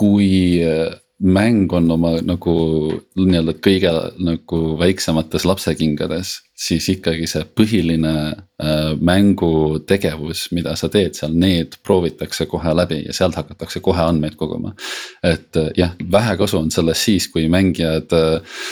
kui mäng on oma nagu nii-öelda kõige nagu väiksemates lapsekingades, siis ikkagi see põhiline äh, mängutegevus, mida sa teed seal, need proovitakse kohe läbi ja sealt hakatakse kohe andmeid koguma. et äh, jah, vähe kasu on sellest siis, kui mängijad äh,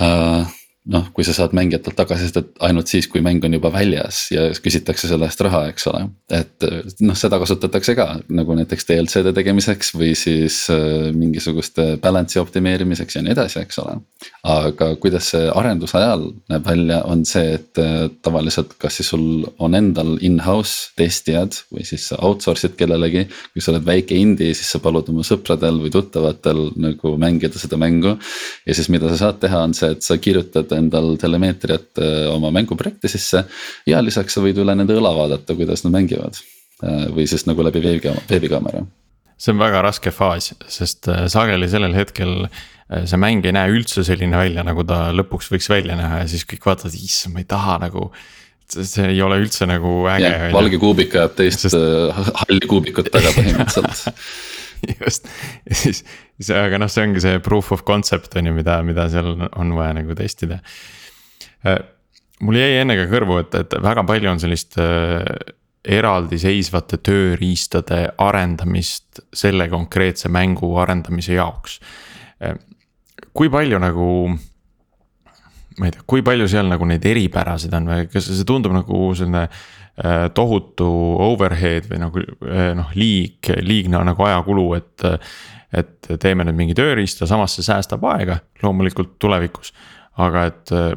äh noh, kui sa saad mängijatelt tagasisidet ainult siis, kui mäng on juba väljas ja küsitakse selle eest raha, eks ole. et noh, seda kasutatakse ka nagu näiteks DLC-de tegemiseks või siis äh, mingisuguste balance'i optimeerimiseks ja nii edasi, eks ole. aga kuidas see arenduse ajal näeb välja, on see, et äh, tavaliselt, kas siis sul on endal in-house testijad või siis sa outsource'id kellelegi. kui sa oled väike indie, siis sa palud oma sõpradel või tuttavatel nagu mängida seda mängu. ja siis, mida sa saad teha, on see, et sa kirjutad endal telemeetriat äh, oma mänguprojekti sisse. ja lisaks sa võid üle nende õla vaadata, kuidas nad mängivad äh, või siis nagu läbi veebikaamera. see on väga raske faas, sest äh, sageli sellel hetkel see mäng ei näe üldse selline välja, nagu ta lõpuks võiks välja näha ja siis kõik vaatavad, issand, ma ei taha nagu see ei ole üldse nagu äge. valge kuubik ajab teist Sest... halli kuubikut taga põhimõtteliselt just, ja siis, siis aga noh, see ongi see proof of concept on ju, mida, mida seal on vaja nagu testida. Äh, mul jäi enne ka kõrvu, et, et väga palju on sellist äh, eraldiseisvate tööriistade arendamist selle konkreetse mängu arendamise jaoks. Äh, kui palju nagu ma ei tea, kui palju seal nagu neid eripärasid on või kas see tundub nagu selline tohutu overhead või nagu äh, noh, liig, liigne nagu ajakulu, et. et teeme nüüd mingi tööriista, samas see säästab aega loomulikult tulevikus, aga et äh,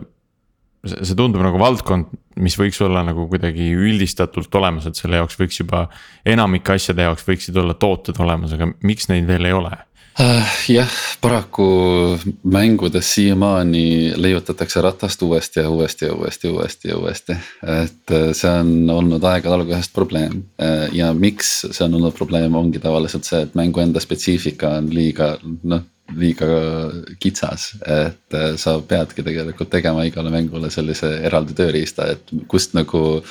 see tundub nagu valdkond, mis võiks olla nagu kuidagi üldistatult olemas, et selle jaoks võiks juba. enamike asjade jaoks võiksid olla tooted olemas, aga miks neid veel ei ole? Äh, jah, paraku mängudes siiamaani leiutatakse ratast uuesti ja uuesti ja uuesti ja uuesti ja uuesti. et äh, see on olnud aegade algusest probleem äh, ja miks see on olnud probleem, ongi tavaliselt see, et mängu enda spetsiifika on liiga noh liiga kitsas, et sa peadki tegelikult tegema igale mängule sellise eraldi tööriista, et kust nagu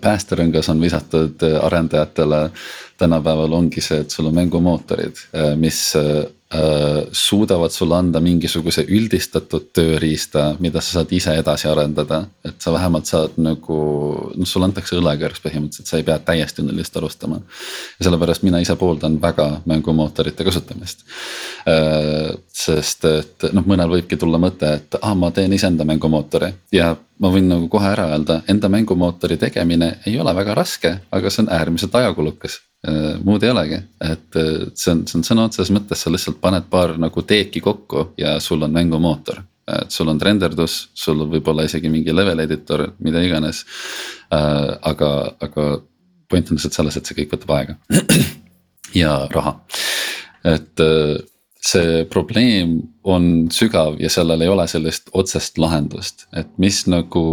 päästerõngas on visatud arendajatele tänapäeval ongi see, et sul on mängumootorid, äh, mis äh, Äh, suudavad sulle anda mingisuguse üldistatud tööriista, mida sa saad ise edasi arendada. et sa vähemalt saad nagu, noh sulle antakse õlekõrs põhimõtteliselt, sa ei pea täiesti nullist alustama. ja sellepärast mina ise pooldan väga mängumootorite kasutamist. Äh, sest et noh, mõnel võibki tulla mõte, et ah, ma teen iseenda mängumootori. Ja ma võin nagu kohe ära öelda, enda mängumootori tegemine ei ole väga raske, aga see on äärmiselt ajakulukas. Muud ei olegi, et see on, see on sõna otseses mõttes, sa lihtsalt paned paar nagu teeki kokku ja sul on mängumootor. Et sul on renderdus, sul võib olla isegi mingi level editor, mida iganes. aga, aga point on lihtsalt selles, et see kõik võtab aega. Ja raha, et see probleem on sügav ja sellel ei ole sellist otsest lahendust, et mis nagu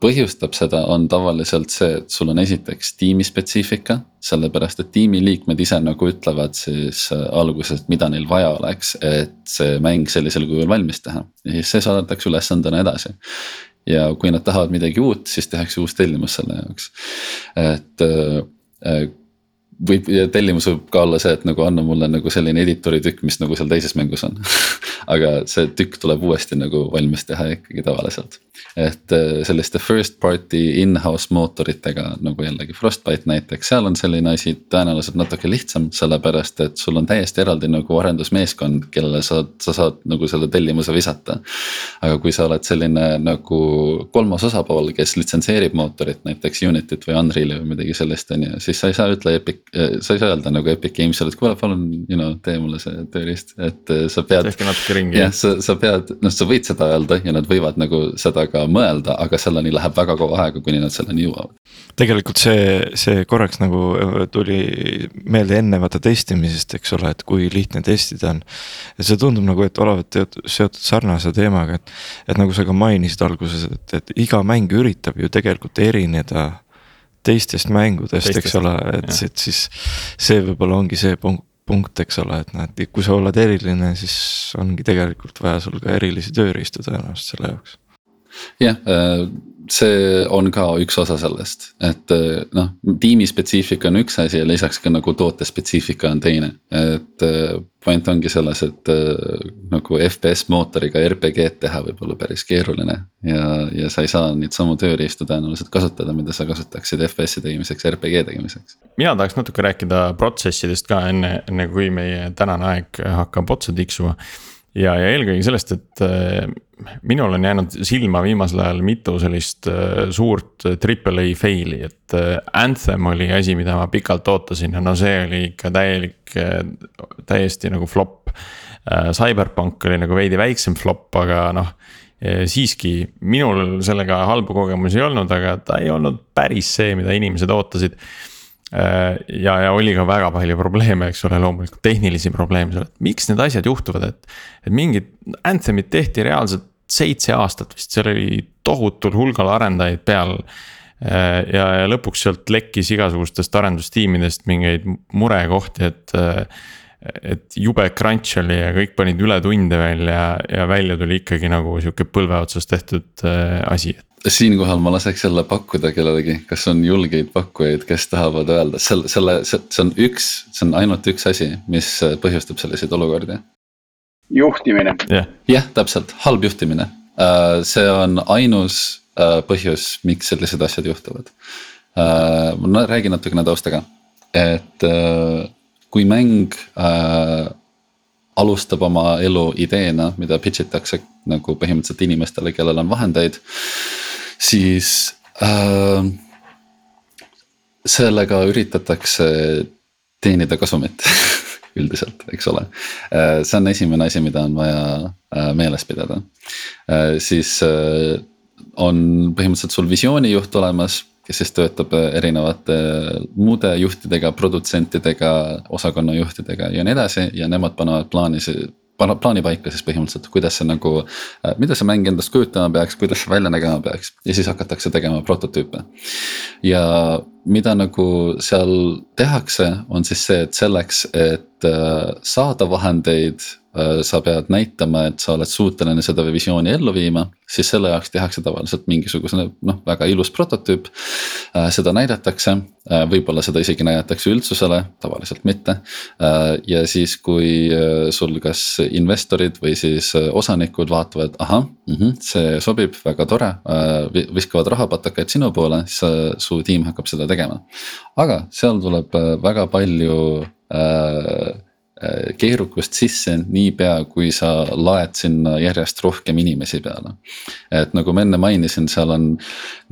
põhjustab seda, on tavaliselt see, et sul on esiteks tiimispetsiifika. sellepärast, et tiimiliikmed ise nagu ütlevad siis äh, alguses, mida neil vaja oleks, et see mäng sellisel kujul valmis teha. Ja siis see saadetakse ülesandena edasi. Ja kui nad tahavad midagi uut, siis tehakse uus tellimus selle jaoks, et äh, äh, võib ja tellimus võib ka olla see, et nagu anna mulle nagu selline editori tükk, mis nagu seal teises mängus on aga see tükk tuleb uuesti nagu valmis teha ikkagi tavaliselt. et äh, selliste first party in-house mootoritega nagu jällegi Frostbite näiteks, seal on selline asi tõenäoliselt natuke lihtsam, sellepärast et sul on täiesti eraldi nagu arendusmeeskond, kellele sa, sa saad nagu selle tellimuse visata. aga kui sa oled selline nagu kolmas osapool, kes litsenseerib mootorit, näiteks Unityt või Unreal'i või midagi sellist, on ju, siis sa ei saa ütle Epic sa ei saa öelda nagu Epic Games'ile, et kuule, palun, you know, tee mulle see tööriist, et äh, sa pead. tehke natuke ringi. jah, sa, sa pead, noh, sa võid seda öelda ja nad võivad nagu seda ka mõelda, aga selleni läheb väga kaua aega, kuni nad selleni jõuavad. tegelikult see, see korraks nagu äh, tuli meelde enne vaata testimisest, eks ole, et kui lihtne testida on. et see tundub nagu, et olevat seotud sarnase teemaga, et, et nagu sa ka mainisid alguses, et, et iga mäng üritab ju tegelikult erineda teistest mängudest, eks ole, et, et siis see võib-olla ongi see punkt, punkt, eks ole, et noh, et kui sa oled eriline, siis ongi tegelikult vaja sul ka erilisi tööriistu tõenäoliselt selle jaoks. jah, äh, see on ka üks osa sellest, et eh, noh, tiimispetsiifika on üks asi ja lisaks ka nagu tootespetsiifika on teine, et eh, point ongi selles, et eh, nagu FPS mootoriga RPG-d teha võib olla päris keeruline. ja, ja sa ei saa neid samu tööriistu tõenäoliselt kasutada, mida sa kasutaksid FPS-i tegemiseks, RPG tegemiseks. mina tahaks natuke rääkida protsessidest ka enne, enne kui meie tänane aeg hakkab otsa tiksuma ja, ja eelkõige sellest, et äh, minul on jäänud silma viimasel ajal mitu sellist äh, suurt triple A fail'i, et äh, Anthem oli asi, mida ma pikalt ootasin ja no see oli ikka täielik, täiesti nagu flop. CyberPunk oli nagu veidi väiksem flop, aga noh siiski minul sellega halbu kogemusi ei olnud, aga ta ei olnud päris see, mida inimesed ootasid Äh, ja, ja oli ka väga palju probleeme, eks ole, loomulikult tehnilisi probleeme seal, et miks need asjad juhtuvad, et. et mingid Anthemid tehti reaalselt seitse aastat vist, seal oli tohutul hulgal arendajaid peal. Äh, ja, ja lõpuks sealt lekkis igasugustest arendustiimidest mingeid murekohti, et. Et jube crunch oli ja kõik panid ületunde veel ja, ja välja tuli ikkagi nagu sihuke põlve otsas tehtud äh, asi, siinkohal ma laseks jälle pakkuda kellelegi, kas on julgeid pakkujaid, kes tahavad öelda selle, selle, see on üks, see on ainult üks asi, mis põhjustab selliseid olukordi. juhtimine. jah yeah., täpselt, halb juhtimine. Äh, see on ainus äh, põhjus, miks sellised asjad juhtuvad. Äh, ma räägin natukene taustaga, et kui mäng alustab oma elu ideena, mida pitch itakse nagu põhimõtteliselt inimestele, kellel on vahendeid siis äh, sellega üritatakse teenida kasumit üldiselt, eks ole. Äh, see on esimene asi, mida on vaja äh, meeles pidada. Äh, siis on põhimõtteliselt sul visioonijuht olemas, kes siis töötab erinevate muude juhtidega, produtsentidega, osakonnajuhtidega ja nii edasi ja nemad panevad plaani plaani paika siis põhimõtteliselt, kuidas see nagu, äh, mida see mäng endast kujutama peaks, kuidas see välja nägema peaks ja siis hakatakse tegema prototüüpe. ja mida nagu seal tehakse, on siis see, et selleks, et äh, saada vahendeid Äh, sa pead näitama, et sa oled suuteline seda visiooni ellu viima, siis selle jaoks tehakse tavaliselt mingisugune noh, väga ilus prototüüp. Äh, seda näidatakse, võib-olla seda isegi näidatakse üldsusele, tavaliselt mitte. ja siis, kui sul kas investorid või siis osanikud vaatavad, ahah mm, -hmm, see sobib, väga tore, viskavad rahapatakaid sinu poole, siis su tiim hakkab seda tegema. aga seal tuleb väga palju äh, keerukust sisse niipea, kui sa laed sinna järjest rohkem inimesi peale. et nagu ma enne mainisin, seal on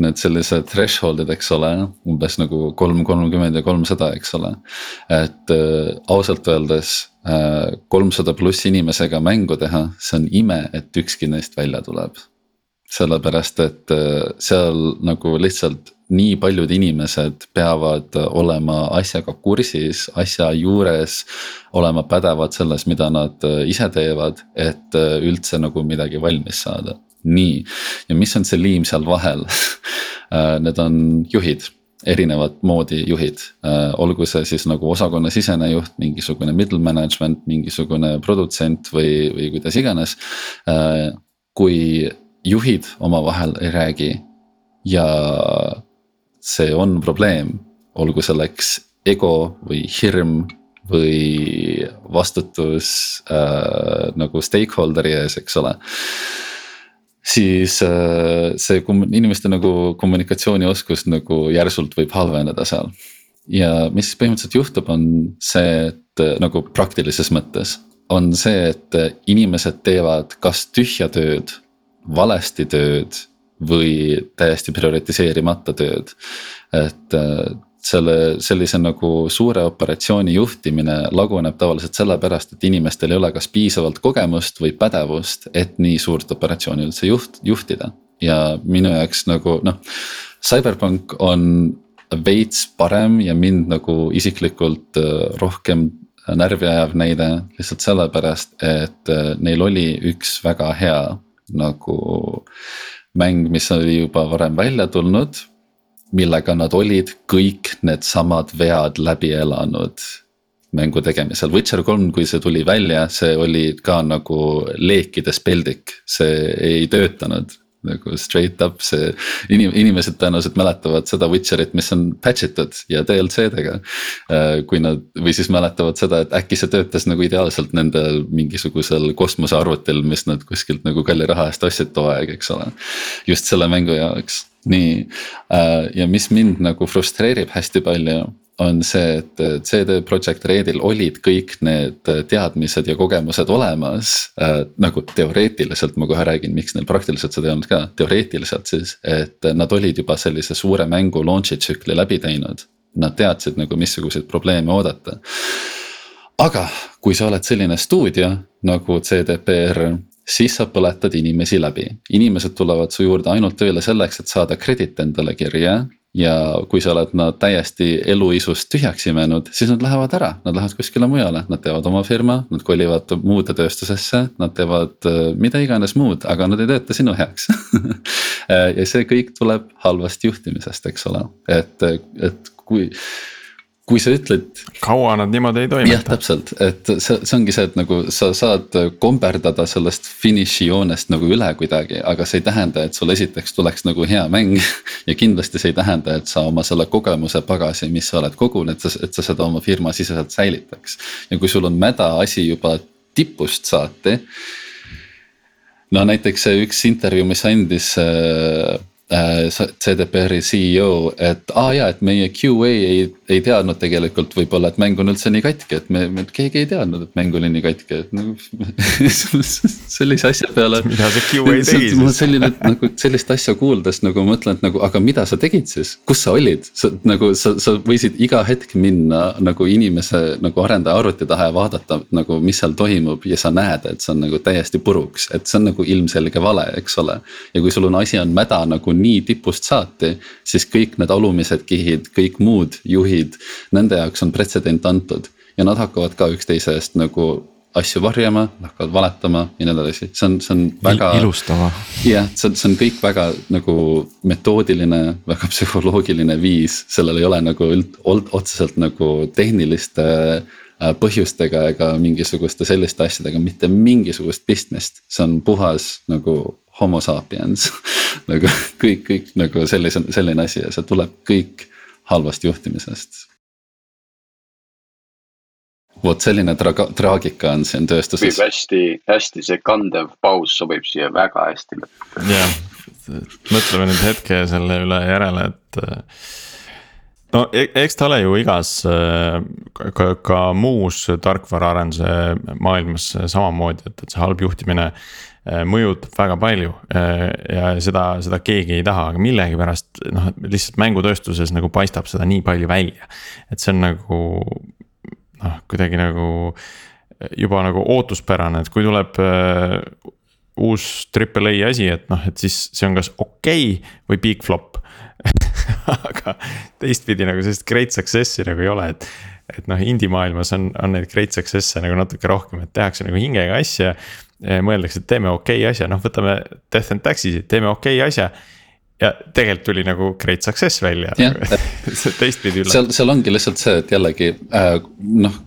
need sellised threshold'id, eks ole, umbes nagu kolm, kolmkümmend ja kolmsada, eks ole. et äh, ausalt öeldes kolmsada pluss inimesega mängu teha, see on ime, et ükski neist välja tuleb sellepärast, et seal nagu lihtsalt nii paljud inimesed peavad olema asjaga kursis, asja juures. olema pädevad selles, mida nad äh, ise teevad, et äh, üldse nagu midagi valmis saada. nii, ja mis on see liim seal vahel äh, Need on juhid erinevat moodi juhid, olgu see siis nagu osakonnasisene juht, mingisugune middle management, mingisugune produtsent või, või kuidas iganes. kui juhid omavahel ei räägi ja see on probleem, olgu selleks ego või hirm või vastutus äh, nagu stakeholder'i ees, eks ole. siis äh, see inimeste nagu kommunikatsioonioskus nagu järsult võib halveneda seal. ja mis põhimõtteliselt juhtub, on see, et äh, nagu praktilises mõttes on see, et inimesed teevad kas tühja tööd, valesti tööd või täiesti prioritiseerimata tööd. et äh, selle, sellise nagu suure operatsiooni juhtimine laguneb tavaliselt sellepärast, et inimestel ei ole kas piisavalt kogemust või pädevust, et nii suurt operatsiooni üldse juht, juhtida. ja minu jaoks nagu noh, CyberPunk on veits parem ja mind nagu isiklikult äh, rohkem närvi ajav näide lihtsalt sellepärast, et äh, neil oli üks väga hea nagu mäng, mis oli juba varem välja tulnud. millega nad olid kõik needsamad vead läbi elanud mängu tegemisel, Witcher kolm, kui see tuli välja, see oli ka nagu leekides peldik, see ei töötanud nagu straight up see inim-, inimesed tõenäoliselt mäletavad seda Witcherit, mis on patch itud ja DLC-dega. Äh, kui nad või siis mäletavad seda, et äkki see töötas nagu ideaalselt nendel mingisugusel kosmosearvutil, mis nad kuskilt nagu kalli raha eest ostsid too aeg, eks ole. just selle mängu jaoks, nii äh, ja mis mind nagu frustreerib hästi palju on see, et CD Projekt Redil olid kõik need teadmised ja kogemused olemas äh,. nagu teoreetiliselt, ma kohe räägin, miks neil praktiliselt seda ei olnud ka, teoreetiliselt siis, et nad olid juba sellise suure mängu launch'i tsükli läbi teinud. Nad teadsid nagu, missuguseid probleeme oodata. aga kui sa oled selline stuudio nagu CDPR siis sa põletad inimesi läbi, inimesed tulevad su juurde ainult tööle selleks, et saada credit endale kirja ja kui sa oled nad täiesti eluisust tühjaks imenud, siis nad lähevad ära, nad lähevad kuskile mujale, nad teevad oma firma, nad kolivad muude tööstusesse, nad teevad äh, mida iganes muud, aga nad ei tööta sinu heaks ja see kõik tuleb halvast juhtimisest, eks ole, et, et kui kui sa ütled. kaua nad niimoodi ei toimeta. jah, täpselt, et see, see ongi see, et nagu sa saad komberdada sellest finišijoonest nagu üle kuidagi, aga see ei tähenda, et sul esiteks tuleks nagu hea mäng. ja kindlasti see ei tähenda, et sa oma selle kogemuse pagasi, mis sa oled kogunud, et sa, et sa seda oma firma siseselt säilitaks. ja kui sul on mäda asi juba tipust saati no näiteks see üks intervjuu, mis andis Äh, CDPR-i CEO, et aa ah, jaa, et meie QA ei, ei teadnud tegelikult võib-olla, et mäng on üldse nii katki, et me, me keegi ei teadnud, et mäng oli nii katki, et nagu sellise asja peale. mida see QA tegi siis? selline nagu sellist asja kuuldes nagu mõtlen, et nagu, aga mida sa tegid siis, kus sa olid, sa nagu sa, sa võisid iga hetk minna nagu inimese nagu arendaja arvuti taha ja vaadata nagu, mis seal toimub ja sa näed, et see on nagu täiesti puruks, et see on nagu ilmselge vale, eks ole. ja kui sul on asi on mäda nagu nii tipust saati, siis kõik need alumised kihid, kõik muud juhid, nende jaoks on pretsedent antud. ja nad hakkavad ka üksteise eest nagu asju varjama, hakkavad valetama ja nii edasi, see on, see on väga. ilustama. jah, see on, see on kõik väga nagu metoodiline, väga psühholoogiline viis, sellel ei ole nagu üld, otseselt nagu tehniliste äh, põhjustega ega mingisuguste selliste asjadega mitte mingisugust pistmist, see on puhas nagu homo sapiens nagu kõik, kõik nagu sellise, selline asi ja see tuleb kõik halvast juhtimisest. vot selline traga, traagika on siin tööstuses. sobib hästi, hästi see kandev paus sobib siia väga hästi. jah, mõtleme nüüd hetke selle üle järele, et no e-, eks ta ole ju igas ka, ka muus tarkvaraarenduse maailmas samamoodi, et, et see halb juhtimine mõjutab väga palju ja seda, seda keegi ei taha, aga millegipärast noh, lihtsalt mängutööstuses nagu paistab seda nii palju välja. et see on nagu noh, kuidagi nagu juba nagu ootuspärane, et kui tuleb äh, uus triple A asi, et noh, et siis see on kas okei okay või big flop aga teistpidi nagu sellist great success'i nagu ei ole, et. et noh, indie maailmas on, on neid great success'e nagu natuke rohkem, et tehakse nagu hingega asja. Mõeldakse, et teeme okei okay asja, noh, võtame Death and Taxes'i, teeme okei okay asja ja tegelikult tuli nagu great success välja. teistpidi üle. seal, seal ongi lihtsalt see, et jällegi äh, noh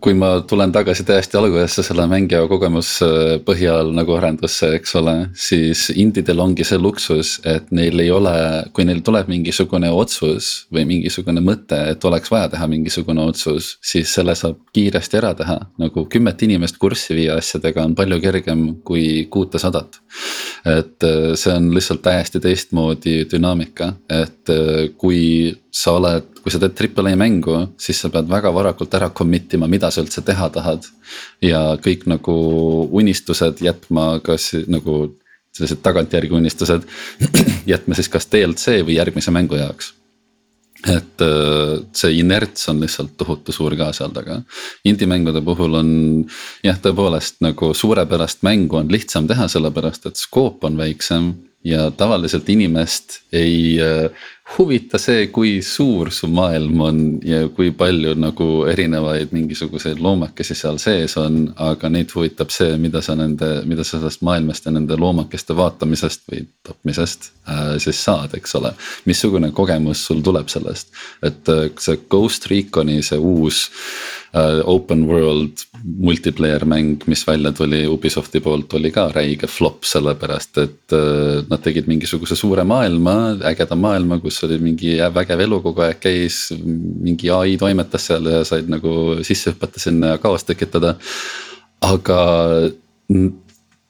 kui ma tulen tagasi täiesti algusesse selle mängija kogemuse põhjal nagu arendusse, eks ole, siis indidel ongi see luksus, et neil ei ole, kui neil tuleb mingisugune otsus või mingisugune mõte, et oleks vaja teha mingisugune otsus, siis selle saab kiiresti ära teha. nagu kümmet inimest kurssi viia asjadega on palju kergem kui kuutesadat. et äh, see on lihtsalt täiesti teistmoodi dünaamika, et äh, kui sa oled, kui sa teed triple A mängu, siis sa pead väga varakult ära commit ima, mida sa üldse teha tahad. ja kõik nagu unistused jätma, kas nagu sellised tagantjärgi unistused jätma siis kas DLC või järgmise mängu jaoks et äh, see inerts on lihtsalt tohutu suur ka seal taga. Indie-mängude puhul on jah, tõepoolest nagu suurepärast mängu on lihtsam teha, sellepärast et skoop on väiksem ja tavaliselt inimest ei äh, huvita see, kui suur su maailm on ja kui palju nagu erinevaid mingisuguseid loomakesi seal sees on. aga neid huvitab see, mida sa nende, mida sa sellest maailmast ja nende loomakeste vaatamisest või tapmisest äh, siis saad, eks ole. missugune kogemus sul tuleb sellest, et äh, see Ghost Recon'i see uus uh, open world multiplayer mäng, mis välja tuli Ubisofti poolt, oli ka räige flop, sellepärast et uh, nad tegid mingisuguse suure maailma, ägeda maailma, kus oli mingi vägev elu kogu aeg käis. mingi ai toimetas seal ja said nagu sisse hüpata sinna ja kaost tekitada. aga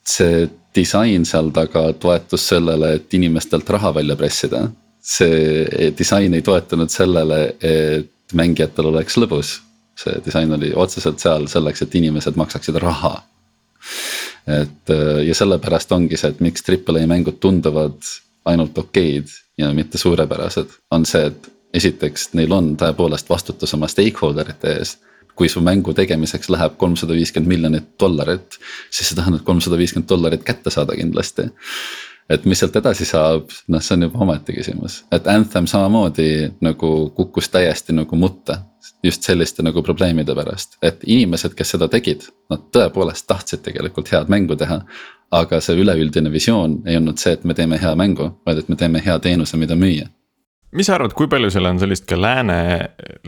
see disain seal taga toetus sellele, et inimestelt raha välja pressida. see disain ei toetunud sellele, et mängijatel oleks lõbus see disain oli otseselt seal selleks, et inimesed maksaksid raha. et äh, ja sellepärast ongi see, et miks Triple A mängud tunduvad ainult okeid ja mitte suurepärased, on see, et esiteks neil on tõepoolest vastutus oma stakeholder ite ees kui su mängu tegemiseks läheb kolmsada viiskümmend miljonit dollarit, siis see tähendab kolmsada viiskümmend dollarit kätte saada kindlasti. Et mis sealt edasi saab, noh, see on juba omaette küsimus, et Anthem samamoodi nagu kukkus täiesti nagu mutta just selliste nagu probleemide pärast, et inimesed, kes seda tegid, nad tõepoolest tahtsid tegelikult head mängu teha. aga see üleüldine visioon ei olnud see, et me teeme hea mängu, vaid et me teeme hea teenuse, mida müüa mis sa arvad, kui palju seal on sellist ka lääne,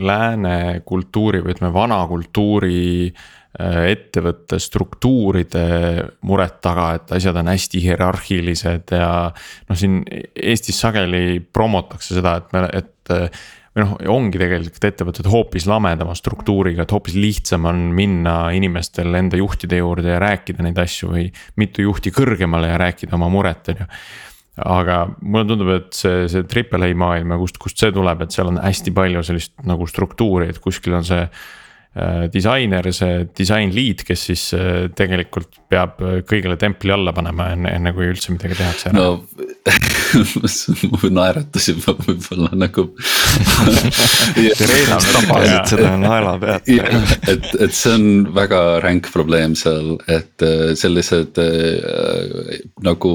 lääne kultuuri või ütleme, vana kultuuri äh, ettevõtte struktuuride muret taga, et asjad on hästi hierarhilised ja. noh, siin Eestis sageli promotakse seda, et me, et või noh, ongi tegelikult ettevõtted hoopis lamedama struktuuriga, et hoopis lihtsam on minna inimestel enda juhtide juurde ja rääkida neid asju või mitu juhti kõrgemale ja rääkida oma muret, on ju aga mulle tundub, et see, see triple A maailm ja kust, kust see tuleb, et seal on hästi palju sellist nagu struktuuri, et kuskil on see disainer, see disain lead, kes siis äh, tegelikult peab äh, kõigile templi alla panema enne, enne kui üldse midagi tehakse no ma naeratasin võib-olla nagu Reenas tabasid seda naela pealt. et, et see on väga ränk probleem seal, et sellised äh, nagu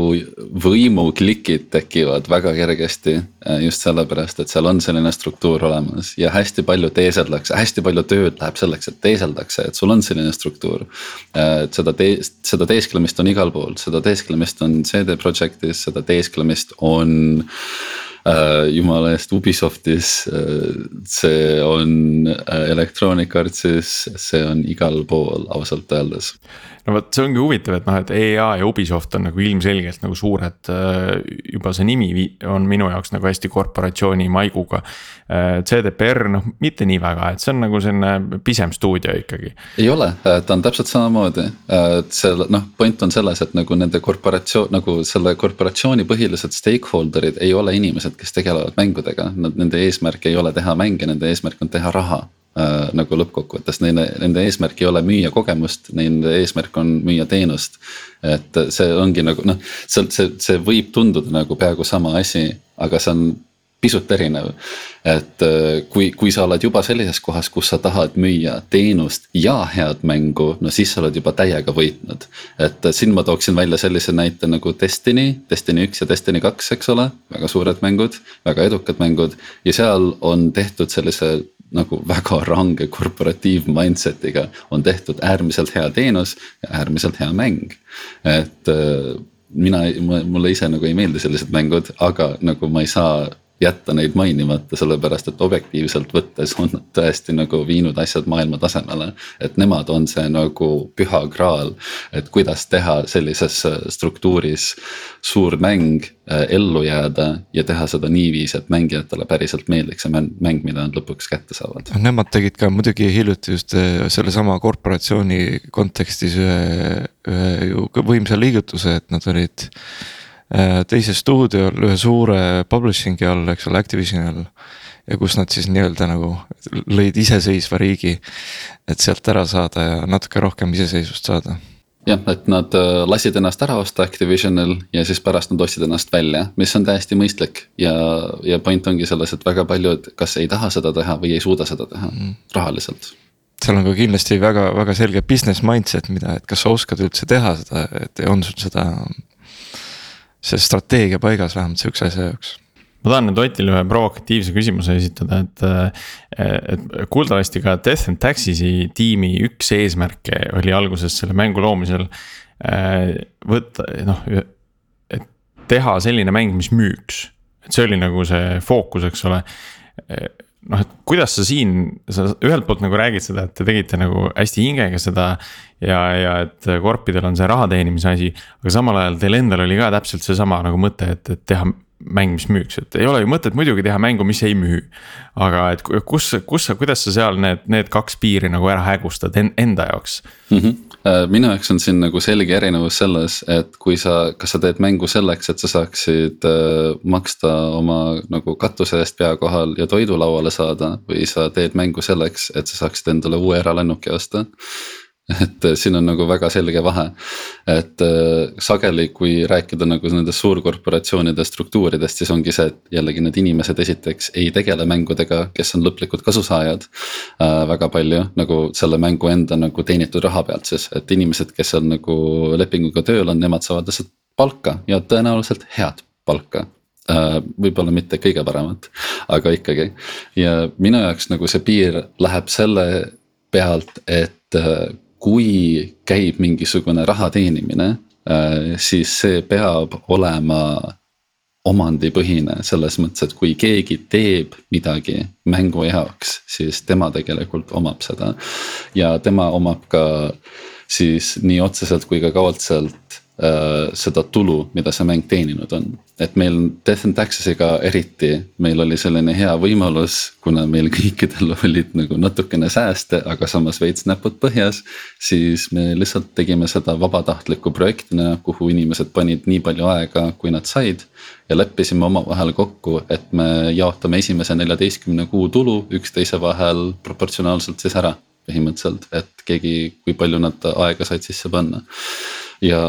võimuklikid tekivad väga kergesti. just sellepärast, et seal on selline struktuur olemas ja hästi palju teeseldakse, hästi palju tööd läheb selle selleks, et teeseldakse, et sul on selline struktuur. Äh, et seda tee-, seda teesklemist on igal pool, seda teesklemist on CD Projektis, seda teesklemist on äh,. jumala eest Ubisoftis äh,, see on äh, Electronic Artsis, see on igal pool ausalt öeldes. No vot, see ongi huvitav, et noh, et EA ja Ubisoft on nagu ilmselgelt nagu suured. Äh, juba see nimi on minu jaoks nagu hästi korporatsiooni maiguga. Äh, CDPR noh, mitte nii väga, et see on nagu selline pisem stuudio ikkagi. ei ole, ta on täpselt samamoodi, et selle noh, point on selles, et nagu nende korporatsioon, nagu selle korporatsiooni põhilised stakeholder'id ei ole inimesed, kes tegelevad mängudega. Nad, nende eesmärk ei ole teha mänge, nende eesmärk on teha raha äh, nagu lõppkokkuvõttes, neile, nende eesmärk ei ole müüa kogemust, nende eesmärk on müüa teenust. et see ongi nagu noh, see, see, see võib tunduda nagu peaaegu sama asi, aga see on pisut erinev. et äh, kui, kui sa oled juba sellises kohas, kus sa tahad müüa teenust ja head mängu, no siis sa oled juba täiega võitnud. et äh, siin ma tooksin välja sellise näite nagu Destiny, Destiny üks ja Destiny kaks, eks ole, väga suured mängud, väga edukad mängud ja seal on tehtud sellise nagu väga range korporatiiv mindset'iga on tehtud äärmiselt hea teenus ja äärmiselt hea mäng. et äh, mina, mulle ise nagu ei meeldi sellised mängud, aga nagu ma ei saa jätta neid mainimata, sellepärast et objektiivselt võttes on nad tõesti nagu viinud asjad maailma tasemele. et nemad on see nagu püha graal, et kuidas teha sellises struktuuris suur mäng äh, ellu jääda ja teha seda niiviisi, et mängijatele päriselt meeldiks see mäng, mida nad lõpuks kätte saavad. Nemad tegid ka muidugi hiljuti just äh, sellesama korporatsiooni kontekstis ühe, ühe ju võimsa liigutuse, et nad olid Äh, teise stuudiol ühe suure publishing'i all, eks ole, Activisioni all. ja kus nad siis nii-öelda nagu lõid iseseisva riigi, et sealt ära saada ja natuke rohkem iseseisvust saada jah, et nad äh, lasid ennast ära osta Activisionil ja siis pärast nad ostsid ennast välja, mis on täiesti mõistlik ja, ja point ongi selles, et väga paljud kas ei taha seda teha või ei suuda seda teha mm. rahaliselt seal on ka kindlasti väga, väga selge business mindset, mida, et kas sa oskad üldse teha seda, et on sul seda see strateegia paigas vähemalt sihukese asja jaoks ma tahan nüüd Otile ühe provokatiivse küsimuse esitada, et, et kuuldavasti ka Death and Taxes'i tiimi üks eesmärke oli alguses selle mängu loomisel. võtta noh, et teha selline mäng, mis müüks, et see oli nagu see fookus, eks ole noh, et kuidas sa siin, sa ühelt poolt nagu räägid seda, et te tegite nagu hästi hingega seda. ja, ja et korpidel on see raha teenimise asi, aga samal ajal teil endal oli ka täpselt seesama nagu mõte, et, et teha mäng, mis müüks, et ei ole ju mõtet muidugi teha mängu, mis ei müü. aga et kus, kus sa, kuidas sa seal need, need kaks piiri nagu ära hägustad enda jaoks mm? -hmm minu jaoks on siin nagu selge erinevus selles, et kui sa, kas sa teed mängu selleks, et sa saaksid äh, maksta oma nagu katuse eest pea kohal ja toidu lauale saada. või sa teed mängu selleks, et sa saaksid endale uue eralennuki osta et äh, siin on nagu väga selge vahe. et äh, sageli, kui rääkida nagu nendest suurkorporatsioonide struktuuridest, siis ongi see, et jällegi need inimesed esiteks ei tegele mängudega, kes on lõplikud kasusaajad äh,. väga palju nagu selle mängu enda nagu teenitud raha pealt siis, et inimesed, kes on nagu lepinguga tööl on, nemad saavad lihtsalt palka ja tõenäoliselt head palka äh, võib-olla mitte kõige paremat, aga ikkagi. ja minu jaoks nagu see piir läheb selle pealt, et kui käib mingisugune raha teenimine, äh, siis see peab olema omandipõhine selles mõttes, et kui keegi teeb midagi mängu jaoks, siis tema tegelikult omab seda. ja tema omab ka siis nii otseselt kui ka kaudselt seda tulu, mida see mäng teeninud on. et meil Death and Taxes'iga eriti, meil oli selline hea võimalus, kuna meil kõikidel olid nagu natukene sääste, aga samas veits näpud põhjas. siis me lihtsalt tegime seda vabatahtliku projektina, kuhu inimesed panid nii palju aega, kui nad said. ja leppisime omavahel kokku, et me jaotame esimese neljateistkümne kuu tulu üksteise vahel proportsionaalselt siis ära põhimõtteliselt, et keegi, kui palju nad aega said sisse panna ja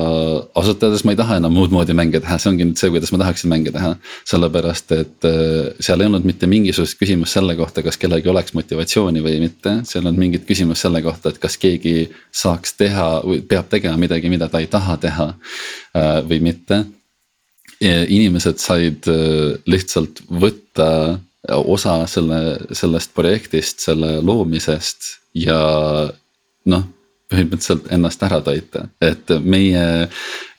ausalt öeldes ma ei taha enam muud moodi mänge teha, see ongi nüüd see, kuidas ma tahaksin mänge teha. sellepärast, et äh, seal ei olnud mitte mingisugust küsimust selle kohta, kas kellelgi oleks motivatsiooni või mitte, seal on mingit küsimust selle kohta, et kas keegi saaks teha või peab tegema midagi, mida ta ei taha teha äh, või mitte. inimesed said äh, lihtsalt võtta osa selle, sellest projektist, selle loomisest ja noh põhimõtteliselt ennast ära toita, et meie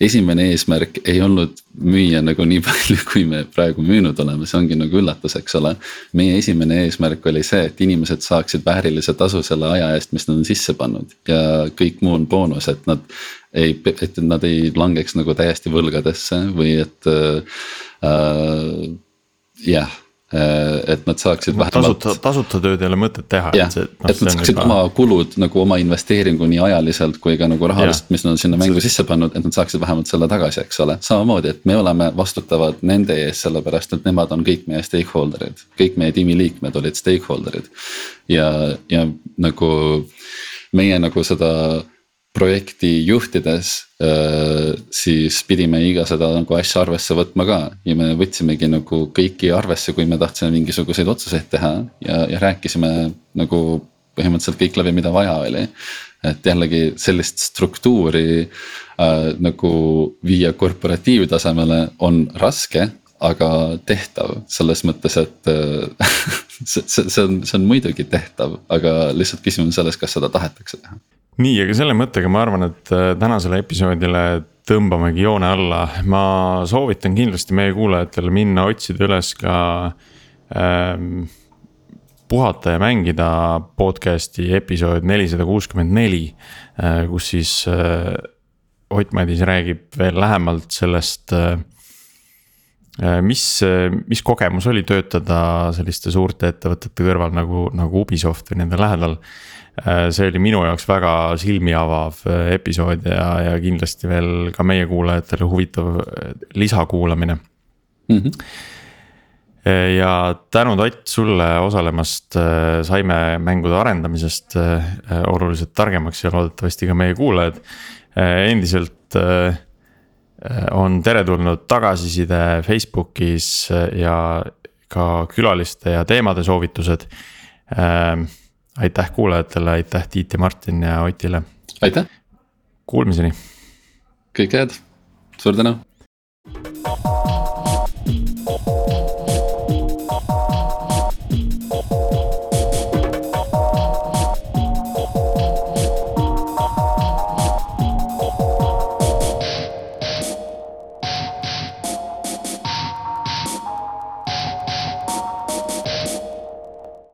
esimene eesmärk ei olnud müüa nagu nii palju, kui me praegu müünud oleme, see ongi nagu üllatus, eks ole. meie esimene eesmärk oli see, et inimesed saaksid väärilise tasu selle aja eest, mis nad on sisse pannud. Ja kõik muu on boonus, et nad ei, et nad ei langeks nagu täiesti võlgadesse või et äh, jah Äh, et nad saaksid vähemalt. tasuta, tasuta tööd ei ole mõtet teha. jah, et, no, et nad saaksid juba... oma kulud nagu oma investeeringu nii ajaliselt kui ka nagu rahaliselt, mis nad on sinna mängu sisse pannud, et nad saaksid vähemalt selle tagasi, eks ole. samamoodi, et me oleme vastutavad nende ees, sellepärast et nemad on kõik meie stakeholder'id, kõik meie tiimiliikmed olid stakeholder'id. ja, ja nagu meie nagu seda projekti juhtides äh, siis pidime iga seda nagu asja arvesse võtma ka ja me võtsimegi nagu kõiki arvesse, kui me tahtsime mingisuguseid otsuseid teha ja, ja rääkisime nagu põhimõtteliselt kõik läbi, mida vaja oli. et jällegi sellist struktuuri äh, nagu viia korporatiivtasemele on raske, aga tehtav selles mõttes, et äh, see, see, on, see on muidugi tehtav, aga lihtsalt küsimus on selles, kas seda tahetakse teha nii, aga selle mõttega ma arvan, et äh, tänasele episoodile tõmbamegi joone alla, ma soovitan kindlasti meie kuulajatele minna otsida üles ka ähm, puhata ja mängida podcast'i episood nelisada kuuskümmend neli, äh, kus siis äh, Ott Madis räägib veel lähemalt sellest äh, mis, mis kogemus oli töötada selliste suurte ettevõtete kõrval nagu, nagu Ubisoft või nende lähedal. Äh, see oli minu jaoks väga silmi avav äh, episood ja, ja kindlasti veel ka meie kuulajatele huvitav äh, lisakuulamine mm. -hmm ja tänud Ott sulle osalemast, saime mängude arendamisest oluliselt targemaks ja loodetavasti ka meie kuulajad. endiselt on teretulnud tagasiside Facebookis ja ka külaliste ja teemade soovitused aitäh kuulajatele, aitäh Tiit ja Martin ja Otile. aitäh. Kuulmiseni. kõike head, suur tänu